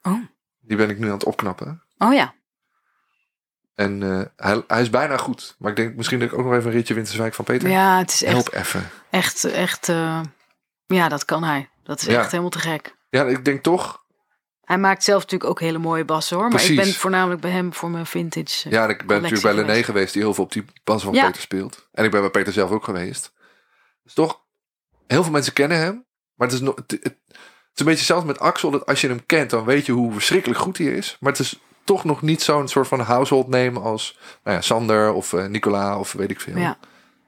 B: Oh,
A: Die ben ik nu aan het opknappen.
B: oh ja.
A: En eh, hij, hij is bijna goed. Maar ik denk misschien dat ik ook nog even een ritje Winterswijk van Peter.
B: Ja, het is echt,
A: Help even.
B: echt, echt eh, ja, dat kan hij. Dat is
A: Ja.
B: echt helemaal te gek.
A: Ja, ik denk toch.
B: Hij maakt zelf natuurlijk ook hele mooie bassen hoor. Maar ik ben voornamelijk bij hem voor mijn vintage. eh,
A: Ja, en ik ben natuurlijk bij Lené geweest. die heel veel op die bas van
B: Ja.
A: Peter speelt. En ik ben bij Peter zelf ook geweest. Dus toch, heel veel mensen kennen hem. Maar het is, nog, het, het- het is een beetje hetzelfde met Axel. Dat als je hem kent, dan weet je hoe verschrikkelijk goed hij is. Maar het is toch nog niet zo'n soort van household name als nou ja, Sander of eh, Nicola of weet ik veel.
B: Ja.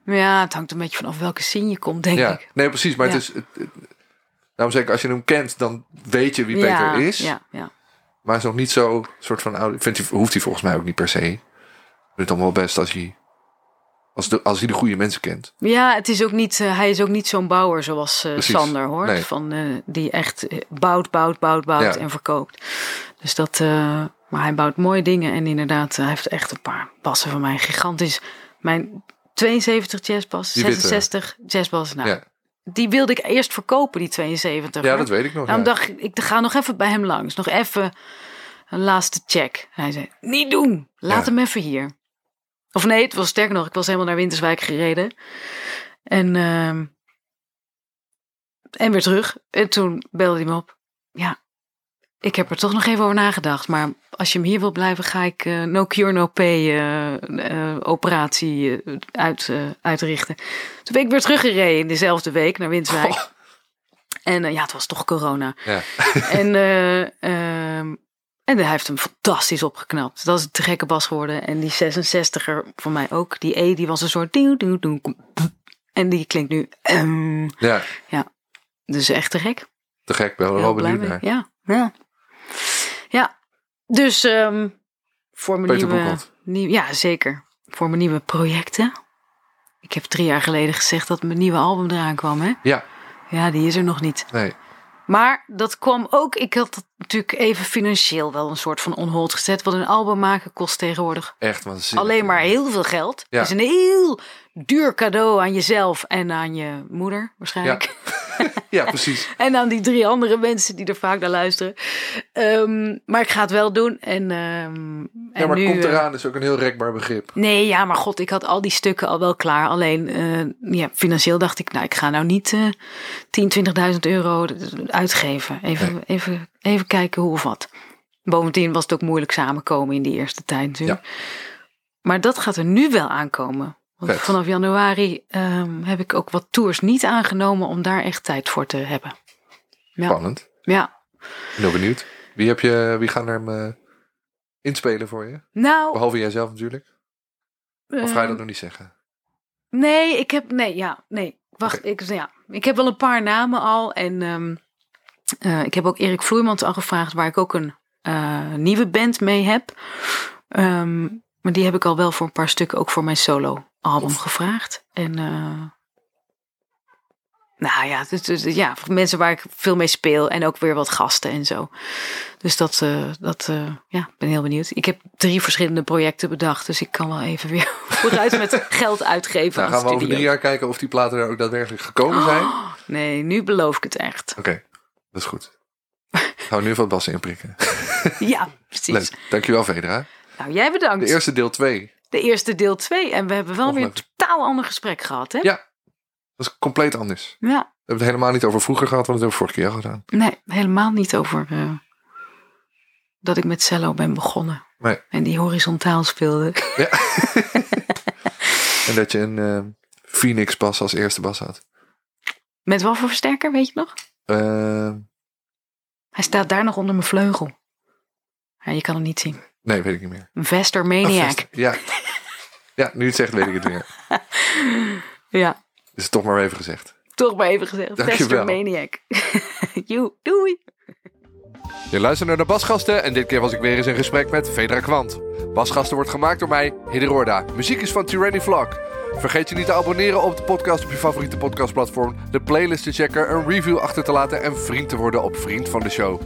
B: ja, het hangt een beetje vanaf welke scene je komt, denk
A: Ja,
B: ik.
A: nee, precies. Maar
B: Ja.
A: het is. Het- daarom zeg ik, als je hem kent, dan weet je wie Peter is.
B: Ja, ja.
A: Maar is nog niet zo soort van oude. Vindt hij, hoeft hij volgens mij ook niet per se. Het dan wel best als hij. Als, de, als hij de goede mensen kent.
B: Ja, het is ook niet, eh, hij is ook niet zo'n bouwer zoals eh. Sander hoor.
A: Nee.
B: Van, eh, die echt bouwt, bouwt, bouwt, bouwt
A: Ja.
B: en verkoopt. Dus dat, maar hij bouwt mooie dingen en inderdaad, hij heeft echt een paar bassen van mij. Gigantisch. Mijn 72 jazzbas,
A: Die witte.
B: 66 jazzbas. Nou,
A: Ja.
B: Die wilde ik eerst verkopen, die 72.
A: Ja, dat weet ik nog.
B: Daarom
A: ja.
B: dacht ik, ik ga nog even bij hem langs. Nog even een laatste check. En hij zei, niet doen. Laat
A: Ja.
B: hem even hier. Of nee, het was sterker nog. Ik was helemaal naar Winterswijk gereden. En, ehm, en weer terug. En toen belde hij me op. Ja, ik heb er toch nog even over nagedacht. Maar als je hem hier wil blijven, ga ik eh, no cure, no pay eh, operatie uit, uitrichten. Toen ben ik weer teruggereden in dezelfde week naar Winterswijk.
A: Oh.
B: En ja, het was toch corona.
A: Ja.
B: En, eh, ehm, en hij heeft hem fantastisch opgeknapt. Dat is te gekke bas geworden. En die 66er van mij ook. Die E, die was een soort... En die klinkt nu... ehm,
A: ja,
B: dus echt te gek.
A: te gek. Ben er wel benieuwd naar.
B: Ja, ja. Ja, dus ehm, voor mijn
A: Peter
B: nieuwe... Nieuw, ja, zeker. Voor mijn nieuwe projecten. Ik heb drie jaar geleden gezegd dat mijn nieuwe album eraan kwam, hè?
A: Ja,
B: Ja, die is er nog niet.
A: nee.
B: Maar dat kwam ook, ik had het natuurlijk even financieel wel een soort van onhold gezet. Want een album maken kost tegenwoordig
A: Echt waanzinnig.
B: alleen maar heel veel geld.
A: Ja.
B: Is een heel duur cadeau aan jezelf en aan je moeder waarschijnlijk.
A: Ja, precies.
B: En aan die drie andere mensen die er vaak naar luisteren. Ehm, maar ik ga het wel doen. En, ehm,
A: Ja,
B: en
A: maar
B: nu,
A: komt
B: eh,
A: eraan is ook een heel rekbaar begrip.
B: Nee, ja, maar god, ik had al die stukken al wel klaar. Alleen, eh, ja, financieel dacht ik, nou, ik ga nou niet eh 10, 20.000 euro uitgeven. Even, even, even kijken hoe of wat. Bovendien was het ook moeilijk samenkomen in die eerste tijd natuurlijk. Maar dat gaat er nu wel aankomen. Want
A: Vet.
B: vanaf januari ehm, heb ik ook wat tours niet aangenomen om daar echt tijd voor te hebben. Ja,
A: Spannend.
B: ja.
A: Heel benieuwd. Wie, heb je, wie gaan er hem eh, inspelen voor je?
B: Nou,
A: Behalve jijzelf natuurlijk. Of ga je
B: ehm,
A: dat nog niet zeggen?
B: Nee, ik heb. Nee, ja, nee. Wacht, ik, ja, ik heb wel een paar namen al. En ehm, eh, ik heb ook Erik Vloeimans al gevraagd, waar ik ook een eh, nieuwe band mee heb. Ehm, maar die heb ik al wel voor een paar stukken ook voor mijn solo-album gevraagd. En uh, nou ja, dus, dus, ja, mensen waar ik veel mee speel en ook weer wat gasten en zo. Dus dat, uh, dat uh, ja, ben heel benieuwd. Ik heb drie verschillende projecten bedacht, dus ik kan wel even weer vooruit met geld uitgeven.
A: Nou, gaan we over drie jaar kijken of die platen er ook daadwerkelijk gekomen zijn.
B: Oh, nee, nu beloof ik het echt.
A: Oké, okay, dat is goed. Gaan we nu van Bas inprikken.
B: ja, precies.
A: Leuk. Dankjewel, Vedra.
B: Nou, jij bedankt.
A: De eerste deel 2.
B: De eerste deel 2. En we hebben wel weer een totaal ander gesprek gehad, hè?
A: Ja, dat is compleet anders.
B: Ja.
A: We hebben het helemaal niet over vroeger gehad, want dat hebben we vorige keer al gedaan.
B: Nee, helemaal niet over uh, dat ik met cello ben begonnen.
A: Nee.
B: En die horizontaal speelde.
A: Ja. en dat je een uh, Phoenix bas als eerste bas had.
B: Met wat voor versterker, weet je nog?
A: Uh,
B: Hij staat daar nog onder mijn vleugel. Ja, je kan hem niet zien.
A: Nee, weet ik niet meer.
B: Vester Maniac.
A: Ja. ja, nu het zegt weet ik het weer.
B: ja.
A: Is het toch maar even gezegd.
B: Toch maar even gezegd. Vester Maniac. Joe, doei.
A: Je luistert naar de Basgasten en dit keer was ik weer eens in gesprek met Vedra Kwant. Basgasten wordt gemaakt door mij, Hidde Muziek is van Tyranny Vlog. Vergeet je niet te abonneren op de podcast op je favoriete podcastplatform, de playlist te checken, een review achter te laten en vriend te worden op Vriend van de Show.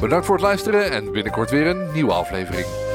A: Bedankt voor het luisteren en binnenkort weer een nieuwe aflevering.